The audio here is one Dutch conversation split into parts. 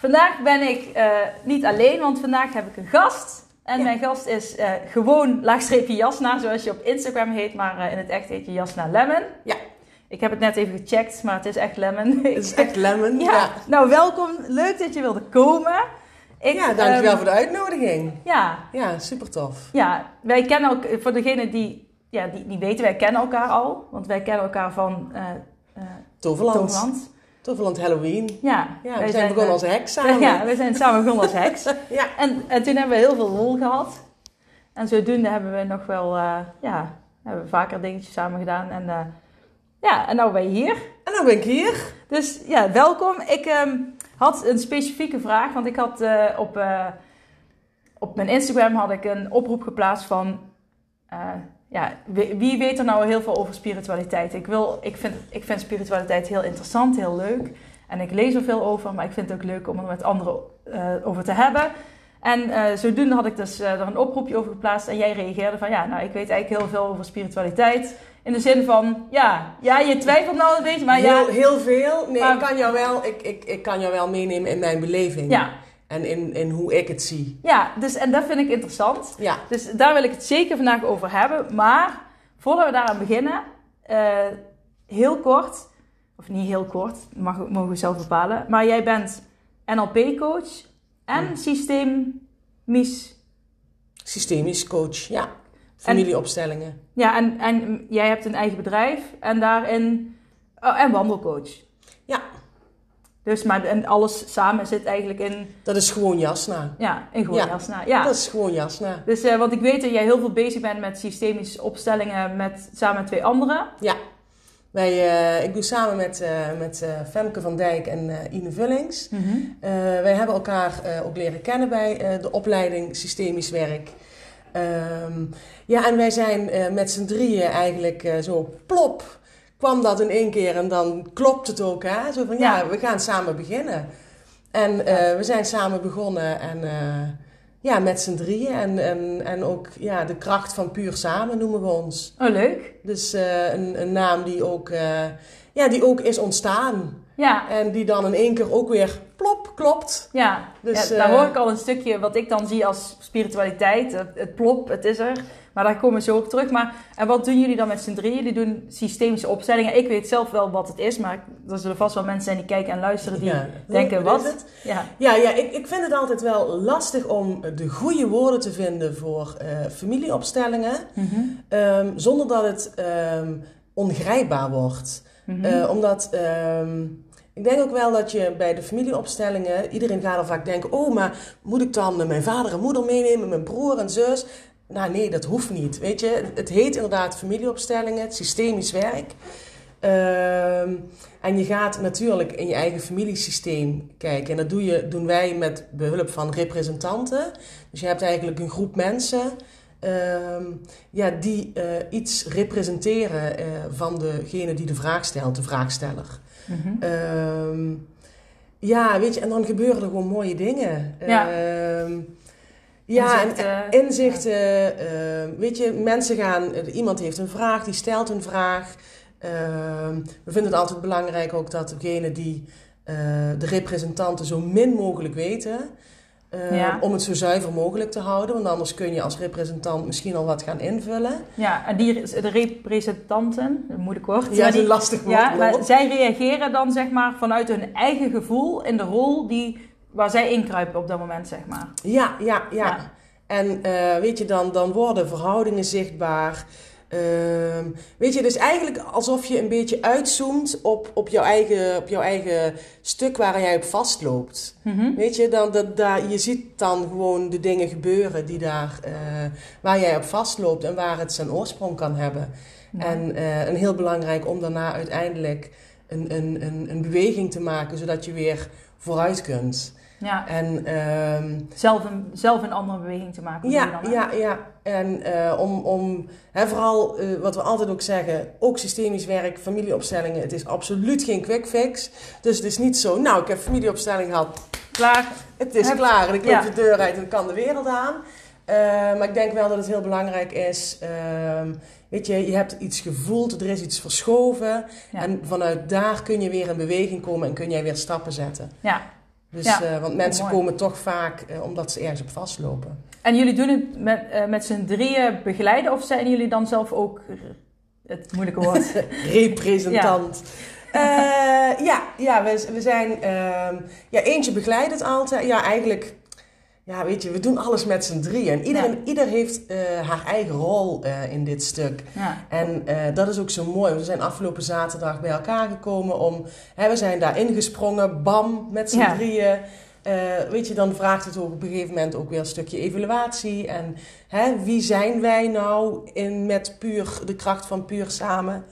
Vandaag ben ik uh, niet alleen, want vandaag heb ik een gast. En ja. mijn gast is uh, gewoon laagstreepje Jasna, zoals je op Instagram heet, maar uh, in het echt heet je Jasna Lemon. Ja. Ik heb het net even gecheckt, maar het is echt Lemon. Het is echt Lemon, ja. ja. Nou, welkom. Leuk dat je wilde komen. Ik, ja, dankjewel um, voor de uitnodiging. Ja. Ja, super tof. Ja, wij kennen ook, voor degenen die, ja, die, die weten, wij kennen elkaar al. Want wij kennen elkaar van Toverland. Toverland. Toverland Halloween. Ja, ja we zijn, zijn begonnen als heks samen. Ja, we zijn samen begonnen als heks. ja. en, en toen hebben we heel veel lol gehad. En zodoende hebben we nog wel, uh, ja, hebben we vaker dingetjes samen gedaan. En uh, ja, en nou ben je hier. En nou ben ik hier. Dus ja, welkom. Ik um, had een specifieke vraag, want ik had uh, op, op mijn Instagram had ik een oproep geplaatst van ja, wie weet er nou heel veel over spiritualiteit? Ik, wil, ik, vind, ik vind spiritualiteit heel interessant, heel leuk. En ik lees er veel over, maar ik vind het ook leuk om er met anderen uh, over te hebben. En uh, zodoende had ik dus uh, er een oproepje over geplaatst. En jij reageerde van, ja, nou, ik weet eigenlijk heel veel over spiritualiteit. In de zin van, ja, ja je twijfelt nou een beetje, maar heel, ja... Heel veel. Nee, maar, ik, kan jou wel, ik, ik, ik kan jou wel meenemen in mijn beleving. Ja. En in, in hoe ik het zie. Ja, dus, en dat vind ik interessant. Ja. Dus daar wil ik het zeker vandaag over hebben. Maar voordat we daaraan beginnen, uh, heel kort, of niet heel kort, mag, mogen we zelf bepalen. Maar jij bent NLP-coach en Ja. systemisch. Systemisch coach, ja. Familieopstellingen. Ja, en, en jij hebt een eigen bedrijf en daarin. Oh, en wandelcoach. Ja, Dus maar en alles samen zit eigenlijk in. dat is gewoon Jasna. Ja, in gewoon Ja, Jasna. Ja. Dat is gewoon Jasna. Dus, eh, want ik weet dat jij heel veel bezig bent met systemische opstellingen met, samen met twee anderen. Ja. Wij, eh, ik doe samen met, eh, met Femke van Dijk en Ine Vullings. Mhm. Wij hebben elkaar ook leren kennen bij de opleiding Systemisch Werk. Ehm, ja, en wij zijn met z'n drieën eigenlijk zo plop. Kwam dat in één keer en dan klopt het ook. Hè? Zo van ja, Ja. we gaan samen beginnen. En eh, we zijn samen begonnen en eh, ja, met z'n drieën. En, en, en ook ja, de kracht van puur samen noemen we ons. Oh, leuk. Dus eh, een, een naam die ook, ja, die ook is ontstaan. Ja, En die dan in één keer ook weer plop klopt. ja. Dus, ja daar hoor ik al een stukje wat ik dan zie als spiritualiteit. Het, het plop, het is er. Maar daar komen we zo op terug. Maar, en wat doen jullie dan met z'n drieën? Jullie doen systemische opstellingen. Ik weet zelf wel wat het is, maar er zullen vast wel mensen zijn die kijken en luisteren die Ja, denken, wat? Ja. Ja, ja ik, ik vind het altijd wel lastig om de goede woorden te vinden voor eh, familieopstellingen. Mhm. ehm, zonder dat het ehm, ongrijpbaar wordt. Mhm. Eh, omdat ehm, ik denk ook wel dat je bij de familieopstellingen, iedereen gaat al vaak denken: oh, maar moet ik dan mijn vader en moeder meenemen, mijn broer en zus? Nou, nee, dat hoeft niet. Weet je, het heet inderdaad familieopstellingen, het systemisch werk. Ehm, en je gaat natuurlijk in je eigen familiesysteem kijken. En dat doe je, doen wij met behulp van representanten. Dus je hebt eigenlijk een groep mensen ehm, ja, die eh, iets representeren eh, van degene die de vraag stelt, de vraagsteller. Mhm. Ehm, ja, weet je, en dan gebeuren er gewoon mooie dingen. Ja. Ja, Inzichten, en inzichten. ehm, weet je, mensen gaan, eh, iemand heeft een vraag, die stelt een vraag. Ehm, we vinden het altijd belangrijk ook dat degene die eh, de representanten zo min mogelijk weten. Ja. Om het zo zuiver mogelijk te houden. Want anders kun je als representant misschien al wat gaan invullen. Ja, en die, de representanten, een moeilijk woord. Ja, dat is een lastig woord. Ja, maar zij reageren dan zeg maar vanuit hun eigen gevoel in de rol die, waar zij inkruipen op dat moment, zeg maar. Ja, ja, ja. Ja. En eh, weet je, dan, dan worden verhoudingen zichtbaar. Ehm, weet je, dus eigenlijk alsof je een beetje uitzoomt op, op, jouw, eigen, op jouw eigen stuk waar jij op vastloopt. Mhm. Weet je, dan, dat, daar, je ziet dan gewoon de dingen gebeuren die daar, eh, waar jij op vastloopt en waar het zijn oorsprong kan hebben. En, eh, en heel belangrijk om daarna uiteindelijk een, een, een, een beweging te maken, zodat je weer vooruit kunt. Ja, En ehm, zelf een, zelf een andere beweging te maken. ja, dan, ja, ja. En eh, om, om hè, vooral eh, wat we altijd ook zeggen, ook systemisch werk, familieopstellingen, het is absoluut geen quick fix. Dus het is niet zo, nou, ik heb familieopstelling gehad, Klaar. het is klaar en ik loop Ja. de deur uit en kan de wereld aan. Eh, maar ik denk wel dat het heel belangrijk is. ehm, weet je, je hebt iets gevoeld, er is iets verschoven. Ja. En vanuit daar kun je weer in beweging komen en kun jij weer stappen zetten. Ja. Dus, Ja. eh, want mensen komen toch vaak eh, omdat ze ergens op vastlopen. En jullie doen het met, eh, met z'n drieën begeleiden of zijn jullie dan zelf ook het moeilijke woord? representant. Ja, ja, ja we, we zijn. ehm, ja, eentje begeleidt het altijd. Ja, eigenlijk. Ja, weet je, we doen alles met z'n drieën. En iedereen, ieder heeft eh, haar eigen rol eh, in dit stuk. ja. En eh, dat is ook zo mooi. We zijn afgelopen zaterdag bij elkaar gekomen om. Hè, we zijn daar ingesprongen, bam, met z'n Ja. drieën. Weet je, dan vraagt het ook op een gegeven moment ook weer een stukje evaluatie. En hè, wie zijn wij nou in, met puur de kracht van puur samen?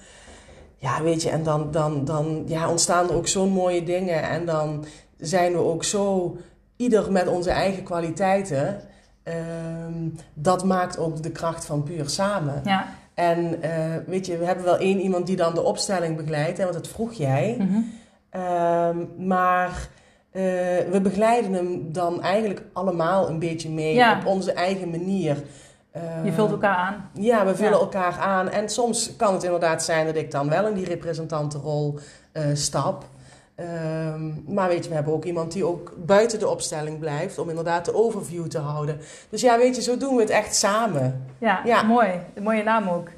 Ja, weet je, en dan, dan, dan ja, ontstaan er ook zo'n mooie dingen. En dan zijn we ook zo, ieder met onze eigen kwaliteiten. Ehm, dat maakt ook de kracht van puur samen. ja. En eh, weet je, we hebben wel één iemand die dan de opstelling begeleidt, hè, want dat vroeg jij. Ehm, maar eh, we begeleiden hem dan eigenlijk allemaal een beetje mee Ja. op onze eigen manier. Eh, Je vult elkaar aan. Ja, we vullen Ja. elkaar aan. En soms kan het inderdaad zijn dat ik dan wel in die representantenrol eh, stap. Ehm, maar weet je, we hebben ook iemand die ook buiten de opstelling blijft om inderdaad de overview te houden. Dus ja, weet je, zo doen we het echt samen. Ja, Ja. mooi. Een mooie naam ook.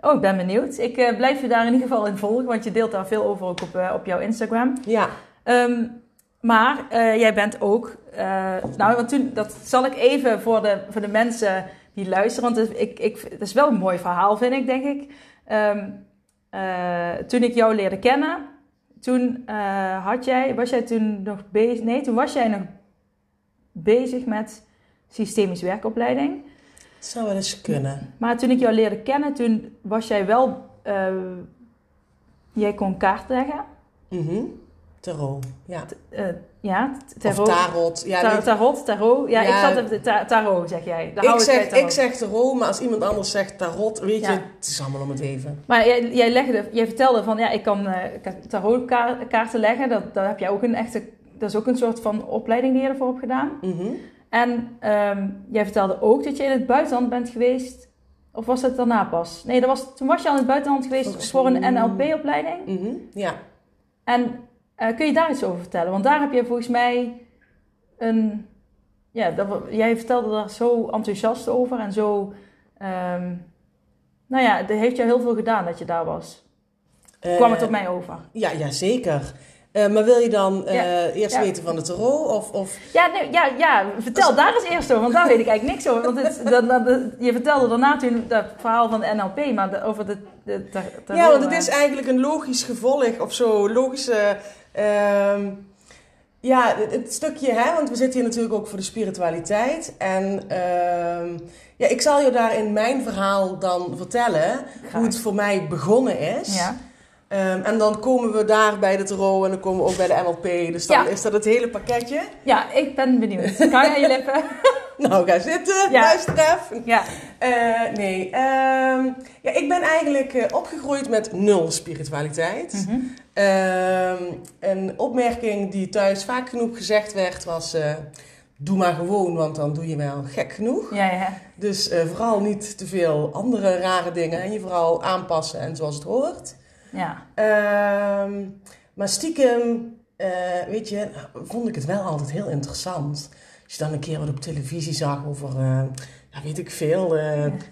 Oh, ik ben benieuwd. Ik eh, blijf je daar in ieder geval in volgen, want je deelt daar veel over ook op, eh, op jouw Instagram. Ja, Ehm, maar eh, jij bent ook, nou, want toen, dat zal ik even voor de, voor de mensen die luisteren, want het, ik, ik, het is wel een mooi verhaal, vind ik, denk ik. Ehm, eh, toen ik jou leerde kennen, toen eh, had jij, was jij toen nog bezig, nee, toen was jij nog bezig met systemisch werkopleiding. het zou wel eens kunnen. Maar toen ik jou leerde kennen, toen was jij wel, eh, jij kon kaart leggen. Mhm. Tarot, ja. Eh, ja, Of tarot. tarot. Ja, tarot, tarot. Ja, Ja. ik zat op de ta- tarot, zeg jij. Daar ik, zeg, tarot. ik zeg tarot, maar als iemand anders zegt tarot, weet je, het is allemaal om het even. Maar jij, jij, legde, jij vertelde van, ja, ik kan eh, tarotkaarten leggen. Dat, daar heb jij ook een echte, dat is ook een soort van opleiding die je ervoor hebt gedaan. Mhm. En ehm, jij vertelde ook dat je in het buitenland bent geweest. Of was dat daarna pas? Nee, dat was, toen was je al in het buitenland geweest voor een NLP-opleiding. Mhm. Ja. En eh, kun je daar iets over vertellen? Want daar heb je volgens mij een... Ja, dat, jij vertelde daar zo enthousiast over en zo... ehm, nou ja, dat heeft jou heel veel gedaan dat je daar was. Kwam het Eh, op mij over? Ja, ja zeker. Eh, maar wil je dan eh, eerst Ja. weten van de tarot? Of, of... Ja, nee, ja, ja, vertel daar eens eerst over, want daar weet ik eigenlijk niks over. Want het, dat, dat- dat- je vertelde daarna toen dat verhaal van de NLP, maar de- over de... de, tar- tarot, Ja, want het eh, is eigenlijk een logisch gevolg of zo. Logische. Ehm, ja, het, het stukje, hè, want we zitten hier natuurlijk ook voor de spiritualiteit. En ehm, ja, ik zal je daar in mijn verhaal dan vertellen hoe het voor mij begonnen is. Ja, Ehm, en dan komen we daar bij de tarot en dan komen we ook bij de NLP. Dus dan Ja. is dat het hele pakketje. ja, ik ben benieuwd. Kan aan je lippen? Nou, ga zitten, Ja. luister even. Ja, Eh, nee, ehm, ja, ik ben eigenlijk eh, opgegroeid met nul spiritualiteit. Mhm. Ehm, een opmerking die thuis vaak genoeg gezegd werd was... eh, doe maar gewoon, want dan doe je wel gek genoeg. ja, ja. Dus vooral niet te veel andere rare dingen. En je vooral aanpassen en zoals het hoort. ja. Ehm, maar stiekem, weet je, vond ik het wel altijd heel interessant. Als je dan een keer wat op televisie zag over eh, ja, weet ik veel.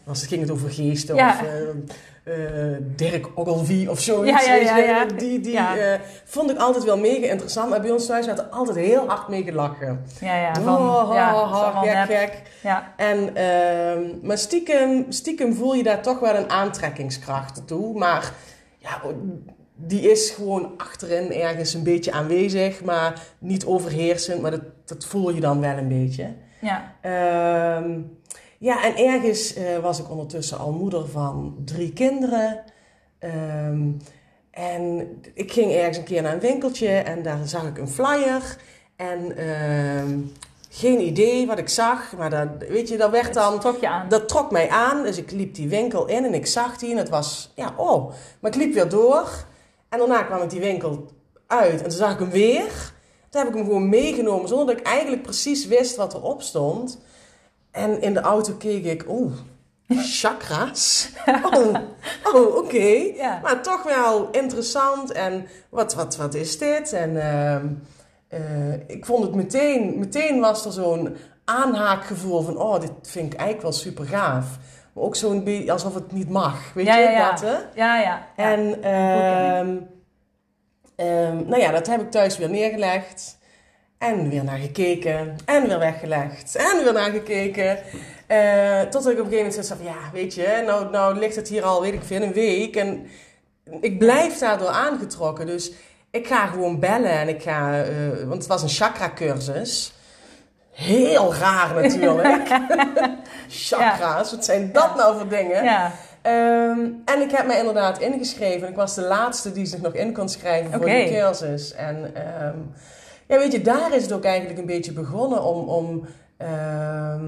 als het ging het over geesten Ja. of eh, Dirk Ogilvie of zo. Ja, ja, ja, ja. Die, die Ja. vond ik altijd wel mega interessant. Maar bij ons thuis werd er altijd heel hard mee gelachen. Ja, ja. Van, oh, ja, is ha, allemaal gek, nep. gek. Ja, En, ehm, maar stiekem, stiekem voel je daar toch wel een aantrekkingskracht toe. Maar ja, die is gewoon achterin ergens een beetje aanwezig, maar niet overheersend. Maar dat, dat voel je dan wel een beetje. ja. Ehm, ja, en ergens eh, was ik ondertussen al moeder van drie kinderen. Ehm, en ik ging ergens een keer naar een winkeltje en daar zag ik een flyer. En ehm, geen idee wat ik zag, maar dat, weet je, dat werd dan... Het trok je aan. Dat trok mij aan, dus ik liep die winkel in en ik zag die en het was, ja, oh. Maar ik liep weer door en daarna kwam ik die winkel uit en toen zag ik hem weer. Toen heb ik hem gewoon meegenomen zonder dat ik eigenlijk precies wist wat erop stond. En in de auto keek ik, oeh, chakra's. Oh, oh oké. Ja. Maar toch wel interessant en wat, wat, wat is dit? En ehm, eh, ik vond het meteen, meteen was er zo'n aanhaakgevoel van, oh, dit vind ik eigenlijk wel super gaaf. Maar ook zo'n beetje alsof het niet mag, weet ja, je, ja, ja. dat hè? Ja, ja. ja. En ehm, ehm, nou ja, dat heb ik thuis weer neergelegd. En weer naar gekeken. En weer weggelegd. En weer naar gekeken. Eh tot ik op een gegeven moment zei van, ja, weet je, nou, nou ligt het hier al, weet ik veel, een week. En ik blijf daardoor aangetrokken. Dus ik ga gewoon bellen en ik ga, eh, want het was een chakra cursus. Heel raar natuurlijk. Chakra's, wat zijn dat nou voor dingen? ja. Ehm, en ik heb mij inderdaad ingeschreven. Ik was de laatste die zich nog in kon schrijven voor Oké. die cursus. En ehm, ja, weet je, daar is het ook eigenlijk een beetje begonnen om, om ehm,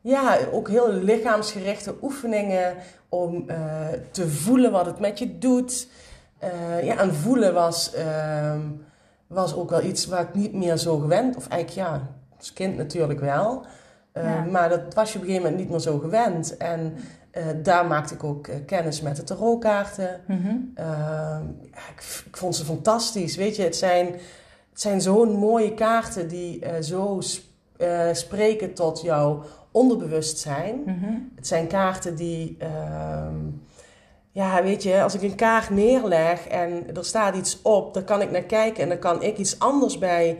ja, ook heel lichaamsgerichte oefeningen om eh, te voelen wat het met je doet. Eh, ja, en voelen was, was ook wel iets waar ik niet meer zo gewend, of eigenlijk ja, als kind natuurlijk wel. Eh, Ja. Maar dat was je op een gegeven moment niet meer zo gewend. En eh, daar maakte ik ook eh, kennis met de tarotkaarten. Mhm. Ehm, ja, ik, ik vond ze fantastisch. Weet je, het zijn, het zijn zo'n mooie kaarten die zo sp- spreken tot jouw onderbewustzijn. Mhm. Het zijn kaarten die, ehm, ja, weet je, als ik een kaart neerleg en er staat iets op, dan kan ik naar kijken en dan kan ik iets anders bij.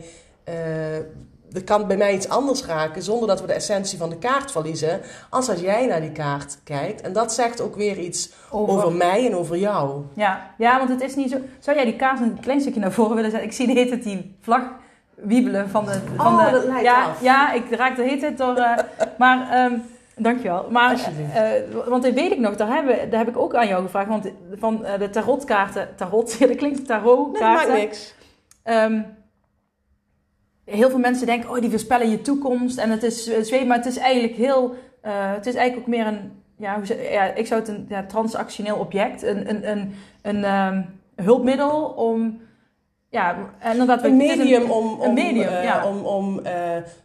Er kan bij mij iets anders raken zonder dat we de essentie van de kaart verliezen. Als als jij naar die kaart kijkt. En dat zegt ook weer iets Over- over mij en over jou. Ja. ja, want het is niet zo... Zou jij die kaart een klein stukje naar voren willen zetten? Ik zie de hele tijd die vlag wiebelen van de... Van Oh, de dat leidt ja, af. Ja, ik raak de hele tijd door... eh, maar, ehm, dankjewel. Maar, Alsjeblieft. eh, want dat weet ik nog, daar, hebben, daar heb ik ook aan jou gevraagd. Want van eh, de tarotkaarten... Tarot, dat klinkt Nee, dat tarotkaarten. maakt niks. Ehm, heel veel mensen denken, oh, die voorspellen je toekomst. En het is eh, zweet, maar het is eigenlijk heel... eh, het is eigenlijk ook meer een... Ja, hoe ja, ik zou het een ja, transactioneel object. Een, een, een, een ehm, hulpmiddel om... Ja, inderdaad... Een medium om, om, een medium, eh, ja. om, om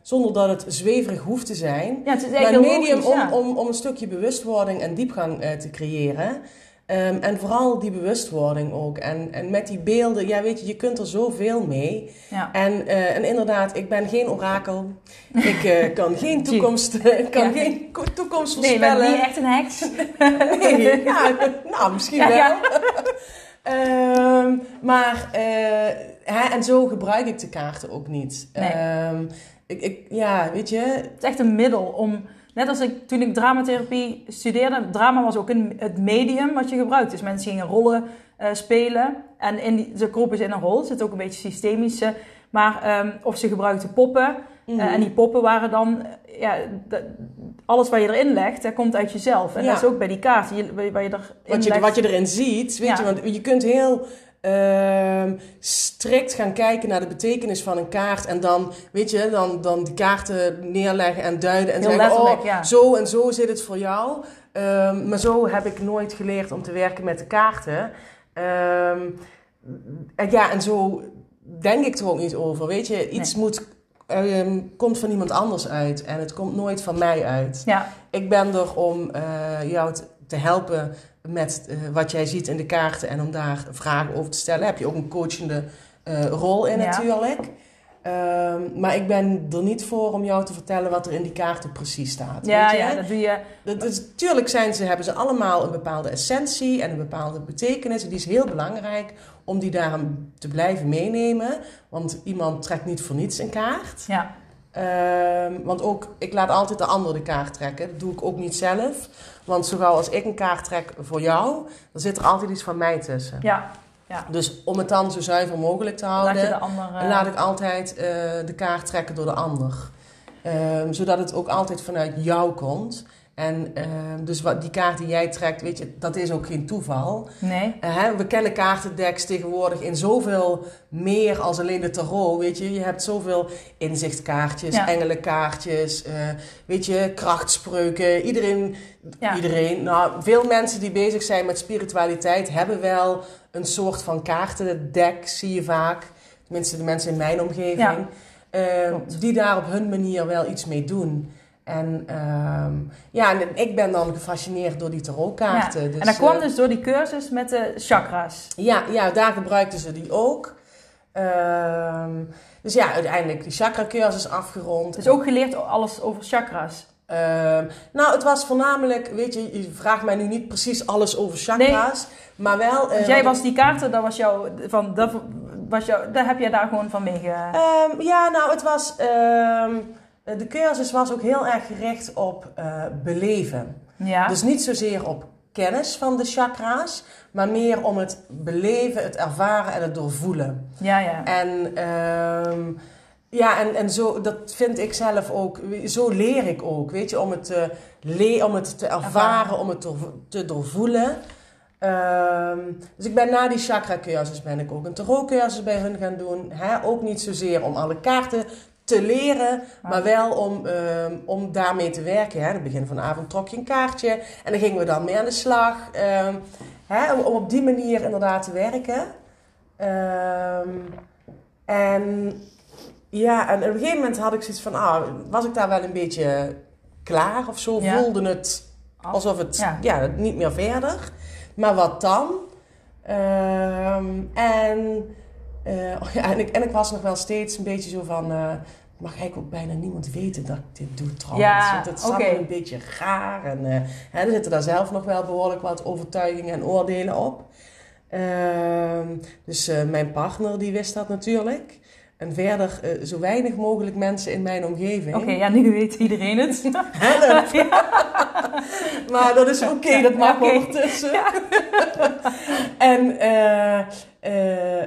zonder dat het zweverig hoeft te zijn. Ja, het is Maar een medium logisch, om, ja. om, om een stukje bewustwording en diepgang te creëren. Ehm, en vooral die bewustwording ook. En, en met die beelden, ja weet je, je kunt er zoveel mee. Ja. En, eh, en inderdaad, ik ben geen orakel. Ik eh, kan geen toekomst, ik kan Ja. geen ko- toekomst Nee, je bent voorspellen. niet echt een heks. Nee, ja, nou, misschien wel. Ehm, maar, eh, hè, en zo gebruik ik de kaarten ook niet. Nee. Ehm, ik, ik, ja, weet je, Het is echt een middel om... Net als ik, toen ik dramatherapie studeerde, drama was ook een, het medium wat je gebruikt. Dus mensen gingen rollen eh, spelen. En in die, ze kropen ze in een rol. Er zit ook een beetje systemische. Maar, ehm, of ze gebruikten poppen. Mhm. Eh, en die poppen waren dan... eh, Ja, alles wat je erin legt, dat komt uit jezelf. En Ja. dat is ook bij die kaart. Je, waar je erin wat, je, legt. wat je erin ziet, weet Ja. je, want je kunt heel ehm, strikt gaan kijken naar de betekenis van een kaart en dan, weet je, dan, dan die kaarten neerleggen en duiden en Heel zeggen, oh, ja. zo en zo zit het voor jou. Ehm, maar zo heb ik nooit geleerd om te werken met de kaarten. Ehm, en ja, en zo denk ik er ook niet over, weet je, iets moet, komt van iemand anders uit en het komt nooit van mij uit. Ja, Ik ben er om eh, jou te, te helpen met eh, wat jij ziet in de kaarten en om daar vragen over te stellen. Heb je ook een coachende eh, rol in Ja. natuurlijk. Ehm, maar ik ben er niet voor om jou te vertellen wat er in die kaarten precies staat. Ja, weet je? ja, dat doe je. Dat, tuurlijk zijn ze, hebben ze allemaal een bepaalde essentie en een bepaalde betekenis. En die is heel belangrijk om die daarom te blijven meenemen. Want iemand trekt niet voor niets een kaart. Ja. Ehm, want ook, ik laat altijd de ander de kaart trekken. Dat doe ik ook niet zelf. Want zowel als ik een kaart trek voor jou, dan zit er altijd iets van mij tussen. Ja. ja. Dus om het dan zo zuiver mogelijk te houden, ander... eh, laat ik altijd eh, de kaart trekken door de ander. Ehm, zodat het ook altijd vanuit jou komt. En ehm, dus wat, die kaart die jij trekt, weet je, dat is ook geen toeval. Nee. Eh, hè, we kennen kaartendeks tegenwoordig in zoveel meer als alleen de tarot. Weet je, je hebt zoveel inzichtkaartjes, Ja. engelenkaartjes, eh, weet je, krachtspreuken. Iedereen, Ja. iedereen, nou, veel mensen die bezig zijn met spiritualiteit hebben wel een soort van kaartendek, zie je vaak. Tenminste, de mensen in mijn omgeving. Ja. eh, die daar op hun manier wel iets mee doen. En ehm, ja, en ik ben dan gefascineerd door die tarotkaarten. Ja. Dus, en dat kwam eh, dus door die cursus met de chakras. ja, ja, daar gebruikten ze die ook. Ehm, dus ja, uiteindelijk die chakra-cursus afgerond. Dus ook geleerd alles over chakras. Ehm, nou, het was voornamelijk, weet je, je vraagt mij nu niet precies alles over chakra's, maar wel... eh, jij was die kaarten, dat was jouw, van, dat was jouw, daar heb jij daar gewoon van mee ge... Ehm, ja, nou, het was. Ehm, de cursus was ook heel erg gericht op eh, beleven. ja. Dus niet zozeer op kennis van de chakra's, maar meer om het beleven, het ervaren en het doorvoelen. ja, ja. En ehm, ja, en, en zo, dat vind ik zelf ook, zo leer ik ook, weet je, om het te, le om het te ervaren, om het te, te doorvoelen. Ehm, dus ik ben na die chakra-cursus ben ik ook een tarot-cursus bij hun gaan doen. Hè? Ook niet zozeer om alle kaarten te leren, maar wel om, ehm, om daarmee te werken. Hè? Aan het begin van de avond trok je een kaartje en dan gingen we dan mee aan de slag. Ehm, hè? Om, om op die manier inderdaad te werken. Ehm, en ja, en op een gegeven moment had ik zoiets van, ah, was ik daar wel een beetje klaar of zo? Ja. Voelde het alsof het Ja. ja. niet meer verder. Maar wat dan? En, eh, oh ja, en, ik, en ik was nog wel steeds een beetje zo van, eh, mag eigenlijk ook bijna niemand weten dat ik dit doe trouwens. Ja, Want het is een beetje raar. En eh, hè, er zitten daar zelf nog wel behoorlijk wat overtuigingen en oordelen op. Ehm, dus mijn partner die wist dat natuurlijk. En verder zo weinig mogelijk mensen in mijn omgeving. Oké, ja, nu weet iedereen het. Help! maar dat is oké, dat mag oké. ondertussen. en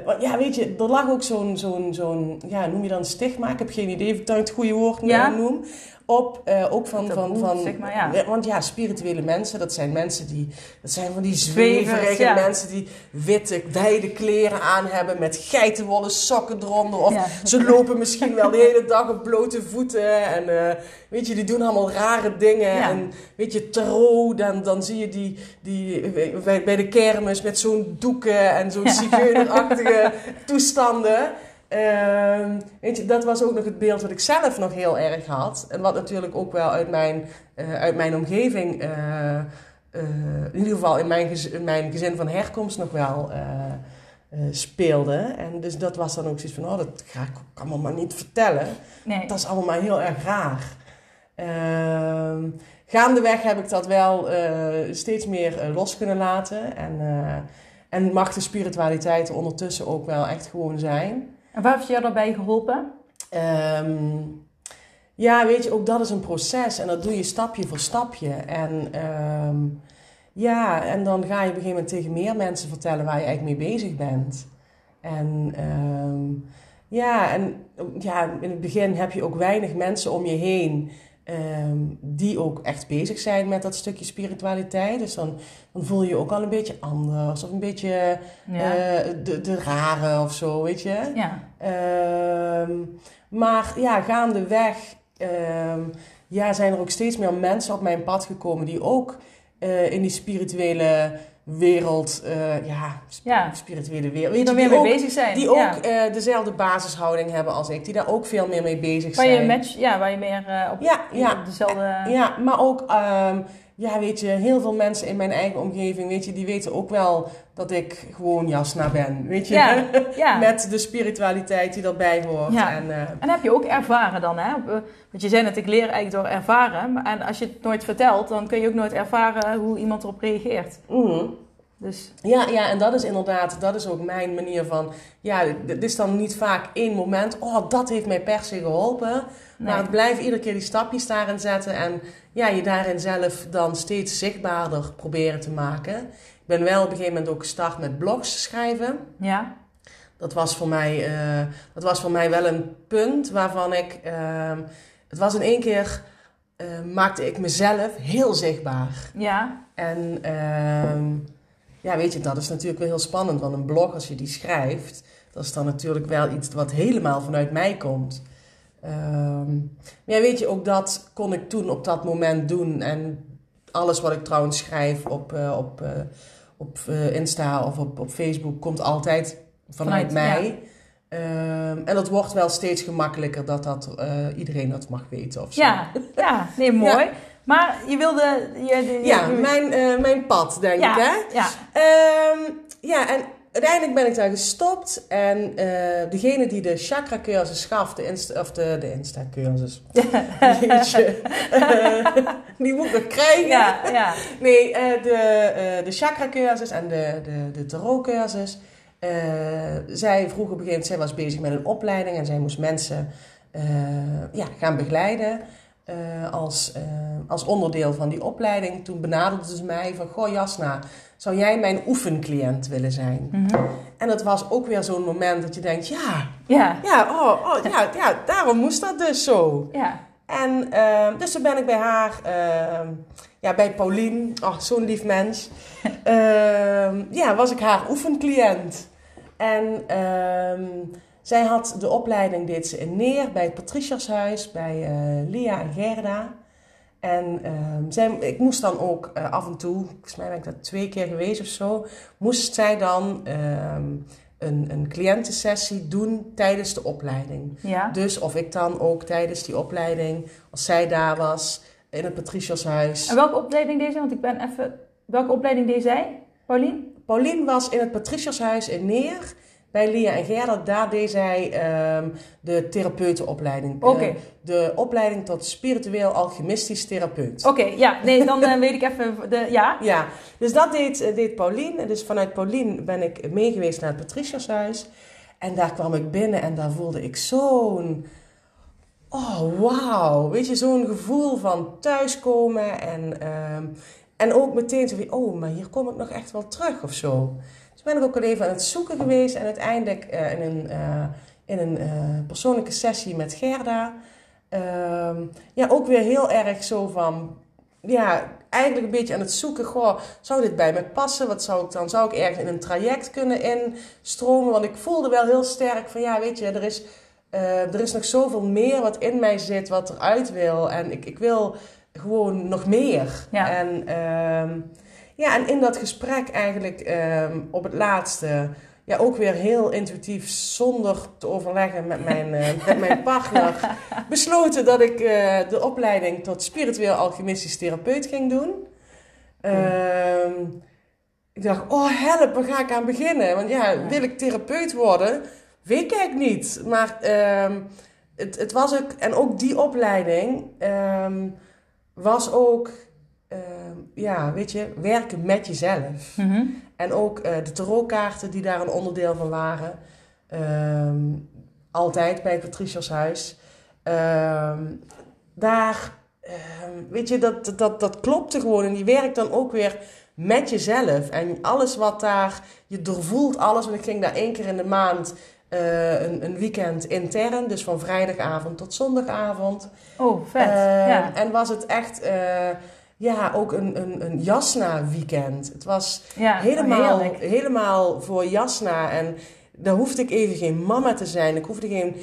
want ja, weet je, er lag ook zo'n, zo'n, zo'n, ja, noem je dan stigma? Ik heb geen idee of ik dat het goede woord Ja. noem. Op, eh, ook van, Taboe, van, van zeg maar, ja. want ja, spirituele mensen, dat zijn mensen die, dat zijn van die zweverige ja. mensen die witte, wijde kleren aan hebben met geitenwolle sokken eronder. Of Ja. ze lopen misschien wel de hele dag op blote voeten. En eh, weet je, die doen allemaal rare dingen. En weet je, tarot, dan, dan zie je die, die bij, bij de kermis met zo'n doeken en zo'n zigeunerachtige toestanden. Ehm, weet je, dat was ook nog het beeld wat ik zelf nog heel erg had. En wat natuurlijk ook wel uit mijn, eh, uit mijn omgeving, eh, eh, in ieder geval in mijn, gez- in mijn gezin van herkomst nog wel speelde. En dus dat was dan ook zoiets van, oh, dat ga ik ook allemaal maar niet vertellen. Nee. Dat is allemaal maar heel erg raar. Ehm, gaandeweg heb ik dat wel steeds meer los kunnen laten. En, en mag de spiritualiteit er ondertussen ook wel echt gewoon zijn. En waar heeft jou daarbij geholpen? Ehm, ja, weet je, ook dat is een proces. En dat doe je stapje voor stapje. En ehm, ja, en dan ga je op een gegeven moment tegen meer mensen vertellen waar je eigenlijk mee bezig bent. En ehm, ja, en ja, in het begin heb je ook weinig mensen om je heen ehm, die ook echt bezig zijn met dat stukje spiritualiteit. Dus dan, dan voel je je ook al een beetje anders of een beetje Ja. eh, de, de rare of zo, weet je. ja. Ehm, maar ja, gaandeweg ehm, ja, zijn er ook steeds meer mensen op mijn pad gekomen die ook eh, in die spirituele wereld, eh, ja, sp- Ja. spirituele wereld. Die Weet er je, meer mee bezig zijn. Die ook eh, dezelfde basishouding hebben als ik, die daar ook veel meer mee bezig Waar zijn. je match, ja, waar je meer op, Ja, ja. op dezelfde... Ja, maar ook, ehm, ja, weet je, heel veel mensen in mijn eigen omgeving, weet je, die weten ook wel dat ik gewoon jasna ben, weet je. Ja, ja. Met de spiritualiteit die erbij hoort. Ja. En, En heb je ook ervaren dan, hè? Want je zei net, ik leer eigenlijk door ervaren. En als je het nooit vertelt, dan kun je ook nooit ervaren hoe iemand erop reageert. mhm. Dus Ja, ja, en dat is inderdaad, dat is ook mijn manier van, ja, het is dan niet vaak één moment, oh, dat heeft mij per se geholpen. nee. Maar het blijft iedere keer die stapjes daarin zetten en ja, je daarin zelf dan steeds zichtbaarder proberen te maken. Ik ben wel op een gegeven moment ook gestart met blogs schrijven. ja, Dat was voor mij, eh, dat was voor mij wel een punt waarvan ik, ehm, het was in één keer, eh, maakte ik mezelf heel zichtbaar. ja, En ehm, ja, weet je, dat is natuurlijk wel heel spannend. Want een blog, als je die schrijft, dat is dan natuurlijk wel iets wat helemaal vanuit mij komt. Ehm, maar ja, weet je, ook dat kon ik toen op dat moment doen. En alles wat ik trouwens schrijf op, eh, op, eh, op eh, Insta of op, op Facebook komt altijd vanuit, Vanuit, mij. Ehm, en dat wordt wel steeds gemakkelijker dat, dat iedereen dat mag weten of zo. ja, ja, nee, mooi. Maar je wilde... Je, je- Ja, mijn, eh, mijn pad, denk ja, ik, hè? Ja, Ehm, ja, en uiteindelijk ben ik daar gestopt. En eh, degene die de chakra-cursus gaf, de, Insta, of de, de Insta-cursus, Jeetje. Die moet ik nog krijgen. ja, ja. Nee, eh, de, de chakra-cursus en de, de, de tarot-cursus. zij vroeg op een gegeven moment, zij was bezig met een opleiding en zij moest mensen ja, gaan begeleiden. Eh, als, eh, als onderdeel van die opleiding. Toen benaderde ze mij van, goh Jasna, zou jij mijn oefencliënt willen zijn? Mhm. En dat was ook weer zo'n moment dat je denkt, ja, Ja, ja, oh, oh, ja, ja daarom moest dat dus zo. ja. En ehm, dus toen ben ik bij haar, ja, bij Paulien, oh, zo'n lief mens, ja, was ik haar oefencliënt. En ehm, zij had de opleiding, deed ze in Neer, bij het Patriciashuis, bij eh, Lia en Gerda. En ehm, zij, ik moest dan ook eh, af en toe, volgens mij ben ik dat twee keer geweest of zo, moest zij dan ehm, een, een cliëntensessie doen tijdens de opleiding. ja. Dus of ik dan ook tijdens die opleiding, als zij daar was, in het Patriciashuis. En welke opleiding deed zij? Want ik ben even... Welke opleiding deed zij, Paulien? Paulien was in het Patriciashuis in Neer. Bij Lia en Gerda, daar deed zij ehm, de therapeutenopleiding. De opleiding tot spiritueel alchemistisch therapeut. Oké, ja. Nee, dan eh, weet ik even... De, ja. Ja, dus dat deed, eh, deed Paulien. En dus vanuit Paulien ben ik meegeweest naar het Patriciashuis. En daar kwam ik binnen en daar voelde ik zo'n... Oh, wauw. Weet je, zo'n gevoel van thuiskomen. En, ehm, en ook meteen zo van, oh, maar hier kom ik nog echt wel terug of zo. Dus ben ik ook al even aan het zoeken geweest. En uiteindelijk eh, in een, eh, in een eh, persoonlijke sessie met Gerda... ehm, ja, ook weer heel erg zo van... Ja, eigenlijk een beetje aan het zoeken. Goh, zou dit bij me passen? Wat zou ik dan? Zou ik ergens in een traject kunnen instromen? Want ik voelde wel heel sterk van, ja, weet je, er is, er is nog zoveel meer wat in mij zit, wat eruit wil. En ik, ik wil gewoon nog meer. Ja. En, ehm, ja, en in dat gesprek eigenlijk ehm, op het laatste... Ja, ook weer heel intuïtief, zonder te overleggen met mijn, eh, met mijn partner, besloten dat ik eh, de opleiding tot spiritueel alchemistisch therapeut ging doen. Ehm, ik dacht, oh help, waar ga ik aan beginnen? Want ja, Ja. wil ik therapeut worden? Weet ik eigenlijk niet. Maar ehm, het, het was ook, en ook die opleiding was ook, ja, weet je, werken met jezelf. Mhm. En ook eh, de tarotkaarten die daar een onderdeel van waren. Ehm, altijd bij het Patriciashuis. Ehm daar, ehm, weet je, dat, dat, dat klopte gewoon. En die werkt dan ook weer met jezelf. En alles wat daar, je doorvoelt alles. Want ik ging daar één keer in de maand eh, een, een weekend intern. Dus van vrijdagavond tot zondagavond. Oh, vet. Ja. En was het echt, eh, ja, ook een, een, een Jasna weekend. Het was ja. helemaal, Oh, heerlijk. helemaal voor Jasna. En daar hoefde ik even geen mama te zijn. Ik hoefde geen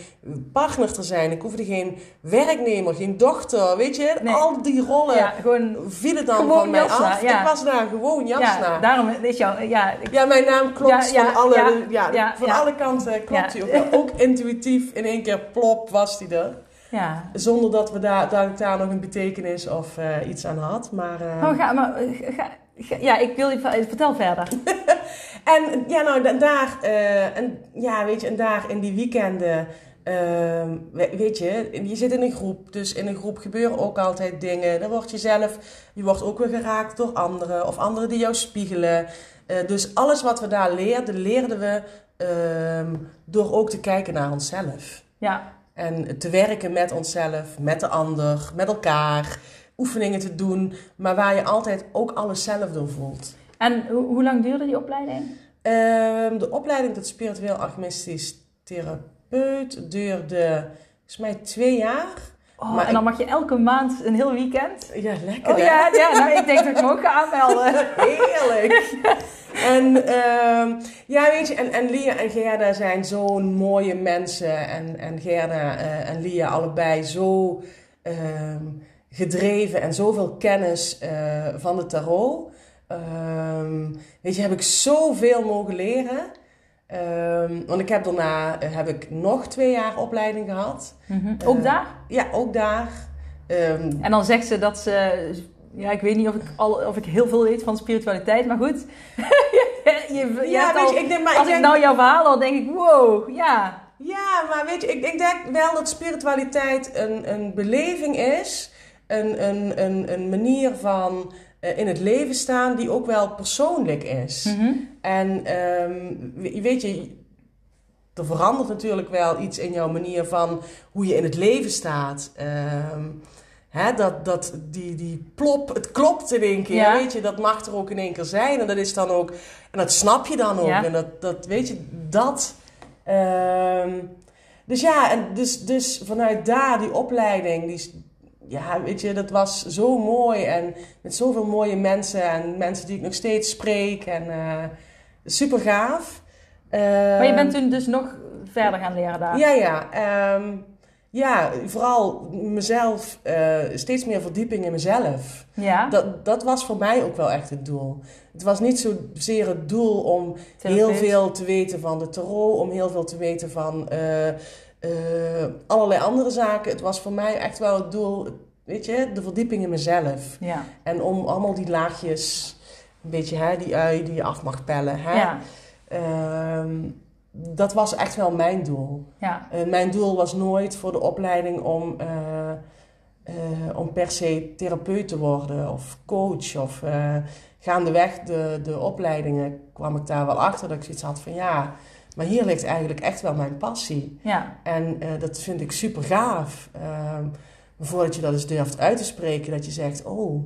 partner te zijn. Ik hoefde geen werknemer, geen dochter. Weet je, Nee. al die rollen Ja, gewoon vielen dan gewoon van mij Jasna, af. ja. Ik was daar gewoon Jasna. Ja, daarom is jouw... Ja, ik- Ja, mijn naam klopt van, alle, ja, van alle kanten klopt hij ook. Ook intuïtief in één keer plop was hij er. Ja. Zonder dat, we daar, dat ik daar nog een betekenis of eh, iets aan had. Maar, eh, Oh, ga, maar, eh, ga, ga- ja, ik wil je... Vertel verder. En ja, nou, da- daar, eh, en, ja, weet je, en daar in die weekenden, ehm, we- weet je, je zit in een groep, dus in een groep gebeuren ook altijd dingen. Dan word je zelf, je wordt ook weer geraakt door anderen of anderen die jou spiegelen. Dus alles wat we daar leerden, leerden we ehm, door ook te kijken naar onszelf. Ja, En te werken met onszelf, met de ander, met elkaar, oefeningen te doen, maar waar je altijd ook alles zelf door voelt. en hoe, hoe lang duurde die opleiding? Ehm, de opleiding tot spiritueel alchemistisch therapeut duurde volgens mij twee jaar. Oh, Maar en dan mag je elke maand een heel weekend... Ja, lekker Oh ja, ja nou, ik denk dat ik me ook ga aanmelden. Heerlijk. En ehm, ja, weet je, en, en Lia en Gerda zijn zo'n mooie mensen. En, en Gerda eh, en Lia allebei zo ehm, gedreven en zoveel kennis eh, van de tarot. Ehm, weet je, heb ik zoveel mogen leren. Ehm, want ik heb daarna eh, heb ik nog twee jaar opleiding gehad. Ook Eh, daar? Ja, ook daar. Ehm, En dan zegt ze dat ze... Ja, ik weet niet of ik, al, of ik heel veel weet van spiritualiteit, maar goed. je, je, je ja, weet al- je, ik denk, maar als ik denk, nou jouw verhaal al denk ik, wow, ja. Ja, maar weet je, ik, ik denk wel dat spiritualiteit een, een beleving is. Een, een, een, een manier van in het leven staan die ook wel persoonlijk is. Mhm. En we- weet je, er verandert natuurlijk wel iets in jouw manier van hoe je in het leven staat. Ehm, hè, dat, dat die, die plop, het klopt in één keer, Ja. weet je, dat mag er ook in één keer zijn. En dat is dan ook, en dat snap je dan ook. Ja. En dat, dat, weet je, dat. ehm, dus ja, en dus, dus vanuit daar, die opleiding, die, ja, weet je, dat was zo mooi. En met zoveel mooie mensen en mensen die ik nog steeds spreek. En eh, super gaaf. Maar je bent Ehm, toen dus nog verder gaan leren daar. ja, ja. ehm, ja, vooral mezelf, eh, steeds meer verdieping in mezelf. Ja, Dat, dat was voor mij ook wel echt het doel. Het was niet zozeer het doel om heel veel te weten van de tarot, om heel veel te weten van eh, eh, allerlei andere zaken. Het was voor mij echt wel het doel, weet je, de verdieping in mezelf. Ja, En om allemaal die laagjes, een beetje hè, die ui die je af mag pellen. Hè? ja, Ehm, dat was echt wel mijn doel. ja. Eh, mijn doel was nooit voor de opleiding om, eh, om per se therapeut te worden of coach. Of gaandeweg de, de opleidingen kwam ik daar wel achter dat ik zoiets had van ja, maar hier ligt eigenlijk echt wel mijn passie. ja. En eh, dat vind ik super gaaf. Maar voordat je dat eens durft uit te spreken, dat je zegt, oh,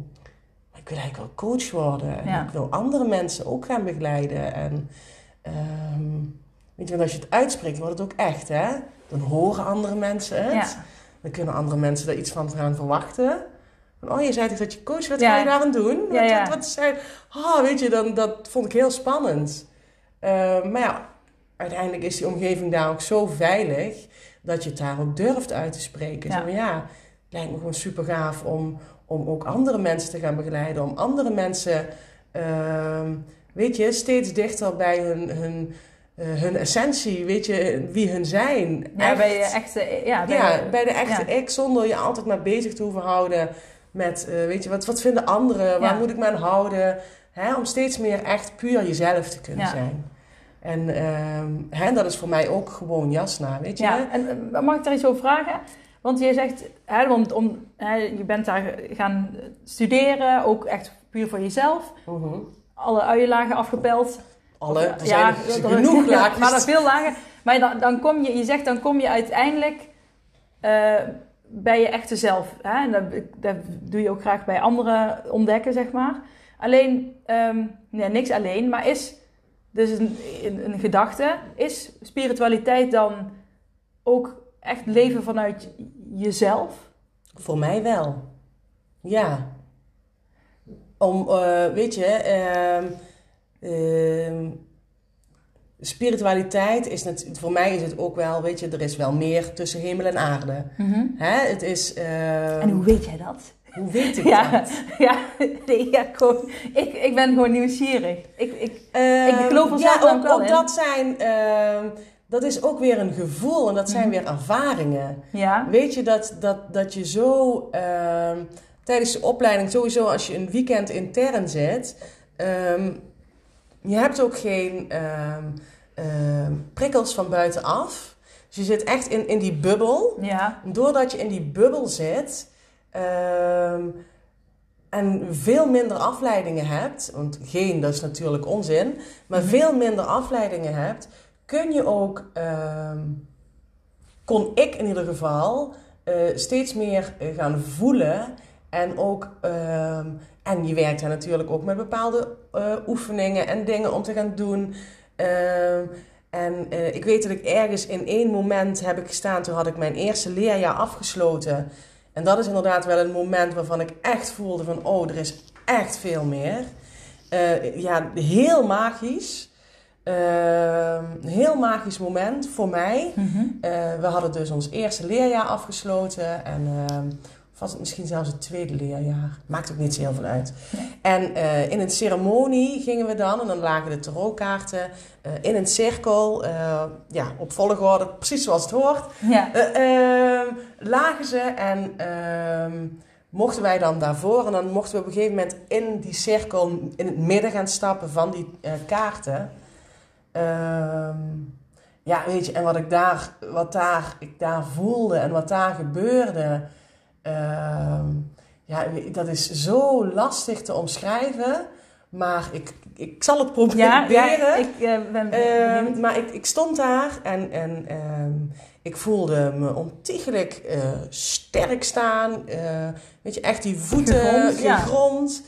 ik wil eigenlijk wel coach worden. En Ja. ik wil andere mensen ook gaan begeleiden. En ehm, weet je, want als je het uitspreekt, wordt het ook echt, hè? Dan horen andere mensen het. Ja. Dan kunnen andere mensen daar iets van gaan verwachten. Van, oh, je zei toch dat je coach, wat Ja. ga je daar aan doen? Wat, wat zei... Oh, weet je, dan, dat vond ik heel spannend. Ehm, maar ja, uiteindelijk is die omgeving daar ook zo veilig... dat je het daar ook durft uit te spreken. Ja. Zo ja, het lijkt me gewoon super gaaf om, om ook andere mensen te gaan begeleiden. Om andere mensen, ehm, weet je, steeds dichter bij hun... hun eh, hun essentie, weet je, wie hun zijn. Ja, Echt. bij je echte... Ja, bij Ja, de- bij de echte ja. ik, zonder je altijd maar bezig te hoeven houden met, eh, weet je, wat, wat vinden anderen, waar moet ik me aan houden, hè, om steeds meer echt puur jezelf te kunnen zijn. En ehm, hè, dat is voor mij ook gewoon jasna, weet je. Ja, en eh, mag ik daar iets over vragen? Want je zegt, hè, want om, hè, je bent daar gaan studeren, ook echt puur voor jezelf. Mhm. Alle uienlagen afgepeld. Alle, er Ja, zijn er- genoeg laagjes. maar dat veel lager. Maar dan, dan kom je, je zegt, dan kom je uiteindelijk eh, bij je echte zelf. Hè? En dat, dat doe je ook graag bij anderen ontdekken, zeg maar. Alleen, ehm, nee, niks alleen, maar is dus een, een, een gedachte, is spiritualiteit dan ook echt leven vanuit jezelf? Voor mij wel. Ja. Om, eh, weet je, ehm, ehm, spiritualiteit is net, voor mij is het ook wel, weet je, er is wel meer tussen hemel en aarde. Hè? Het is. eh, En hoe weet jij dat? Hoe weet ik Ja, dat? ja, nee, ja gewoon, ik, ik ben gewoon nieuwsgierig. Ik, ik, Ehm, Ik geloof er ja, ook, wel ook in. dat zijn, ehm, dat is ook weer een gevoel en dat zijn Mhm. weer ervaringen. ja, Weet je dat, dat, dat je zo ehm, tijdens de opleiding, sowieso als je een weekend intern zit, ehm, je hebt ook geen ehm, ehm, prikkels van buitenaf. Dus je zit echt in, in die bubbel. ja, Doordat je in die bubbel zit ehm, en veel minder afleidingen hebt, want geen, dat is natuurlijk onzin, maar Mhm. veel minder afleidingen hebt, kun je ook, ehm, kon ik in ieder geval, eh, steeds meer eh, gaan voelen en ook, ehm, en je werkt daar natuurlijk ook met bepaalde eh, oefeningen en dingen om te gaan doen. En ik weet dat ik ergens in één moment heb ik gestaan, toen had ik mijn eerste leerjaar afgesloten. En dat is inderdaad wel een moment waarvan ik echt voelde van, oh, er is echt veel meer. Eh, ja, heel magisch. Ehm, heel magisch moment voor mij. Mhm. Eh, we hadden dus ons eerste leerjaar afgesloten. En ehm, was het misschien zelfs het tweede leerjaar? Maakt ook niet zo heel veel uit. En eh, in een ceremonie gingen we dan, en dan lagen de tarotkaarten eh, in een cirkel, eh, ja, op volgorde, precies zoals het hoort. ja, Eh, ehm, lagen ze en ehm, mochten wij dan daarvoor. En dan mochten we op een gegeven moment in die cirkel in het midden gaan stappen van die kaarten. Ehm, ja, weet je, en wat ik daar, wat daar, ik daar voelde en wat daar gebeurde. Ehm, ja, dat is zo lastig te omschrijven. Maar ik, ik zal het proberen. ja, ja, ik eh, ben Ehm, maar ik, ik stond daar en, en ehm, ik voelde me ontiegelijk eh, sterk staan. Eh, weet je, echt die voeten Gegrond, ja. gegrond.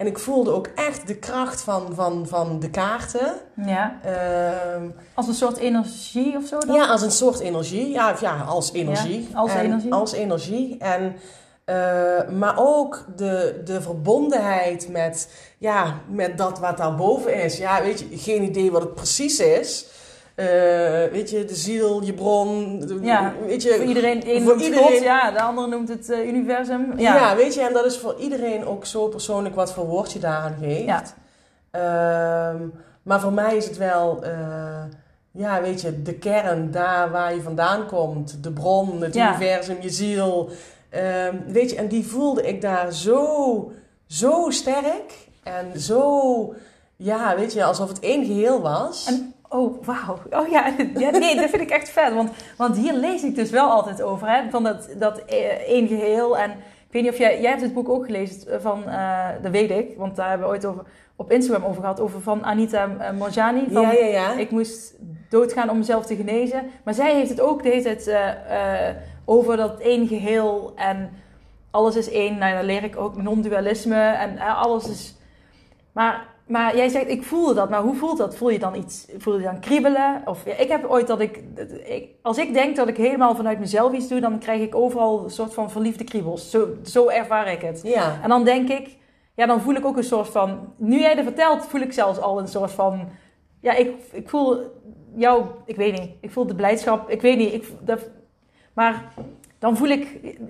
En ik voelde ook echt de kracht van, van, van de kaarten. Ja, Ehm, als een soort energie of zo dan? ja, als een soort energie. Ja, ja als energie. Ja, als En- energie. Als energie. En, eh, maar ook de, de verbondenheid met, ja, met dat wat daarboven is. Ja, weet je, geen idee wat het precies is. Eh, weet je, de ziel, je bron. de- Ja, weet je, Voor iedereen, de een voor iedereen- God, ja, de ander noemt het eh, universum. ja. Ja, weet je, en dat is voor iedereen ook zo persoonlijk wat voor woord je daaraan geeft. Ja. Ehm, maar voor mij is het wel, eh, ja, weet je, de kern, daar waar je vandaan komt, de bron, het universum, je ziel. Ehm, weet je, en die voelde ik daar zo, zo sterk en zo, ja, weet je, alsof het één geheel was. En, oh, wauw. Oh ja, ja, nee, dat vind ik echt vet. Want, want hier lees ik dus wel altijd over, hè, van dat, dat eh, één geheel. En ik weet niet of jij, jij hebt het boek ook gelezen van, eh dat weet ik, want daar hebben we ooit over, op Instagram over gehad, over van Anita eh, Morjani. Van, ja, ja, ja. Ik moest doodgaan om mezelf te genezen. Maar zij heeft het ook de hele tijd eh, eh, over dat één geheel en alles is één. Nou, dan leer ik ook non-dualisme en eh, alles is... Maar, maar jij zegt, ik voelde dat. Maar hoe voelt dat? Voel je dan iets? Voel je dan kriebelen? Of, ja, ik heb ooit dat ik. Als ik denk dat ik helemaal vanuit mezelf iets doe... dan krijg ik overal een soort van verliefde kriebels. Zo, zo ervaar ik het. Ja. En dan denk ik... Ja, dan voel ik ook een soort van... Nu jij dat vertelt, voel ik zelfs al een soort van... Ja, ik, ik voel jou... Ik weet niet. Ik voel de blijdschap. Ik weet niet. Ik, dat, maar dan voel ik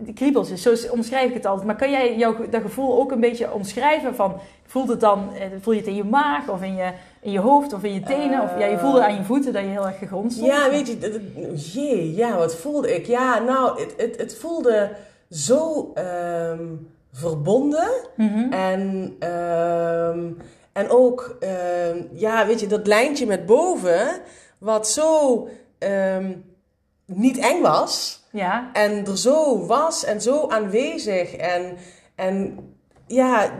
de kriebels. Dus zo omschrijf ik het altijd. Maar kan jij jouw, dat gevoel ook een beetje omschrijven? Van, voelt het dan... eh, Voel je het in je maag? Of in je, in je hoofd? Of in je tenen? Of ja, je voelde aan je voeten dat je heel erg gegrond stond? Ja, weet je, dat- dat- jee, ja, wat voelde ik? Ja, nou, het, het, het voelde zo ehm, verbonden. Mhm. En, ehm, en ook, ehm, ja, weet je, dat lijntje met boven, wat zo niet eng was. Ja. En er zo was en zo aanwezig. En, en ja,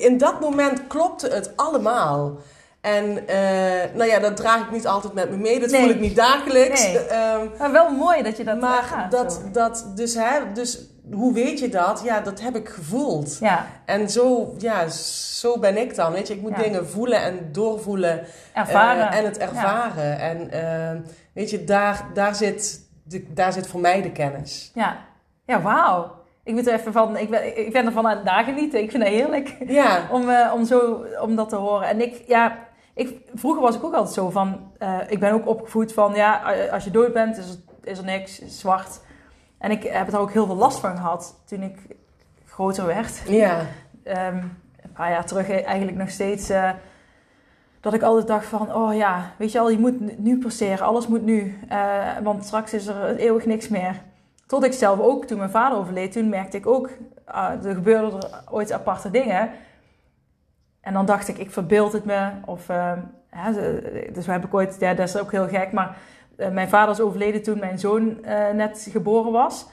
in dat moment klopte het allemaal. En eh, nou ja, dat draag ik niet altijd met me mee. Dat Nee. voel ik niet dagelijks. Nee. Ehm, Maar wel mooi dat je dat maar ervaart, dat, zo. dat dus, hè, dus hoe weet je dat? Ja, dat heb ik gevoeld. Ja, En zo, ja, zo ben ik dan. Weet je, ik moet Ja. dingen voelen en doorvoelen. ervaren. eh, en het ervaren. En eh, weet je, daar, daar, zit de, daar zit voor mij de kennis. Ja, ja wauw. Ik, moet er even van, ik, ben, ik ben ervan aan het nagenieten. Ik vind het heerlijk Ja, om, eh, om, zo, om dat te horen. En ik, ja, ik, vroeger was ik ook altijd zo van, eh, ik ben ook opgevoed van, ja, als je dood bent is er, is er niks, is zwart. En ik heb er ook heel veel last van gehad toen ik groter werd. Ja. Ehm, een paar jaar terug eigenlijk nog steeds, eh, dat ik altijd dacht van, oh ja, weet je al, je moet nu presteren, alles moet nu. Eh, want straks is er eeuwig niks meer. Tot ik zelf ook, toen mijn vader overleed, toen merkte ik ook, ah, er gebeurden er ooit aparte dingen. En dan dacht ik, ik verbeeld het me. Of, ze- dus heb ik ooit, ja, dat is ook heel gek, maar eh, mijn vader is overleden toen mijn zoon net geboren was.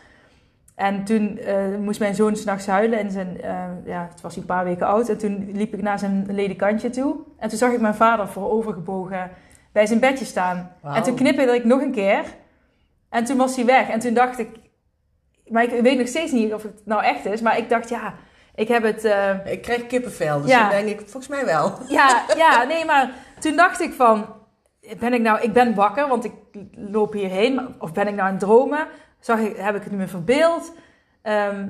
En toen moest mijn zoon s'nachts huilen. En zijn, eh, ja, het was een paar weken oud. En toen liep ik naar zijn ledikantje toe. En toen zag ik mijn vader voorovergebogen bij zijn bedje staan. En toen knipperde ik nog een keer. En toen was hij weg. En toen dacht ik... Maar ik weet nog steeds niet of het nou echt is. Maar ik dacht, ja, ik heb het... eh, Ik krijg kippenvel, dus Ja. dan denk ik, volgens mij wel. ja, ja, nee, maar toen dacht ik van, ben ik nou, ik ben wakker, want ik loop hierheen, of ben ik nou aan het dromen? Zag ik, heb ik het me verbeeld? Ehm,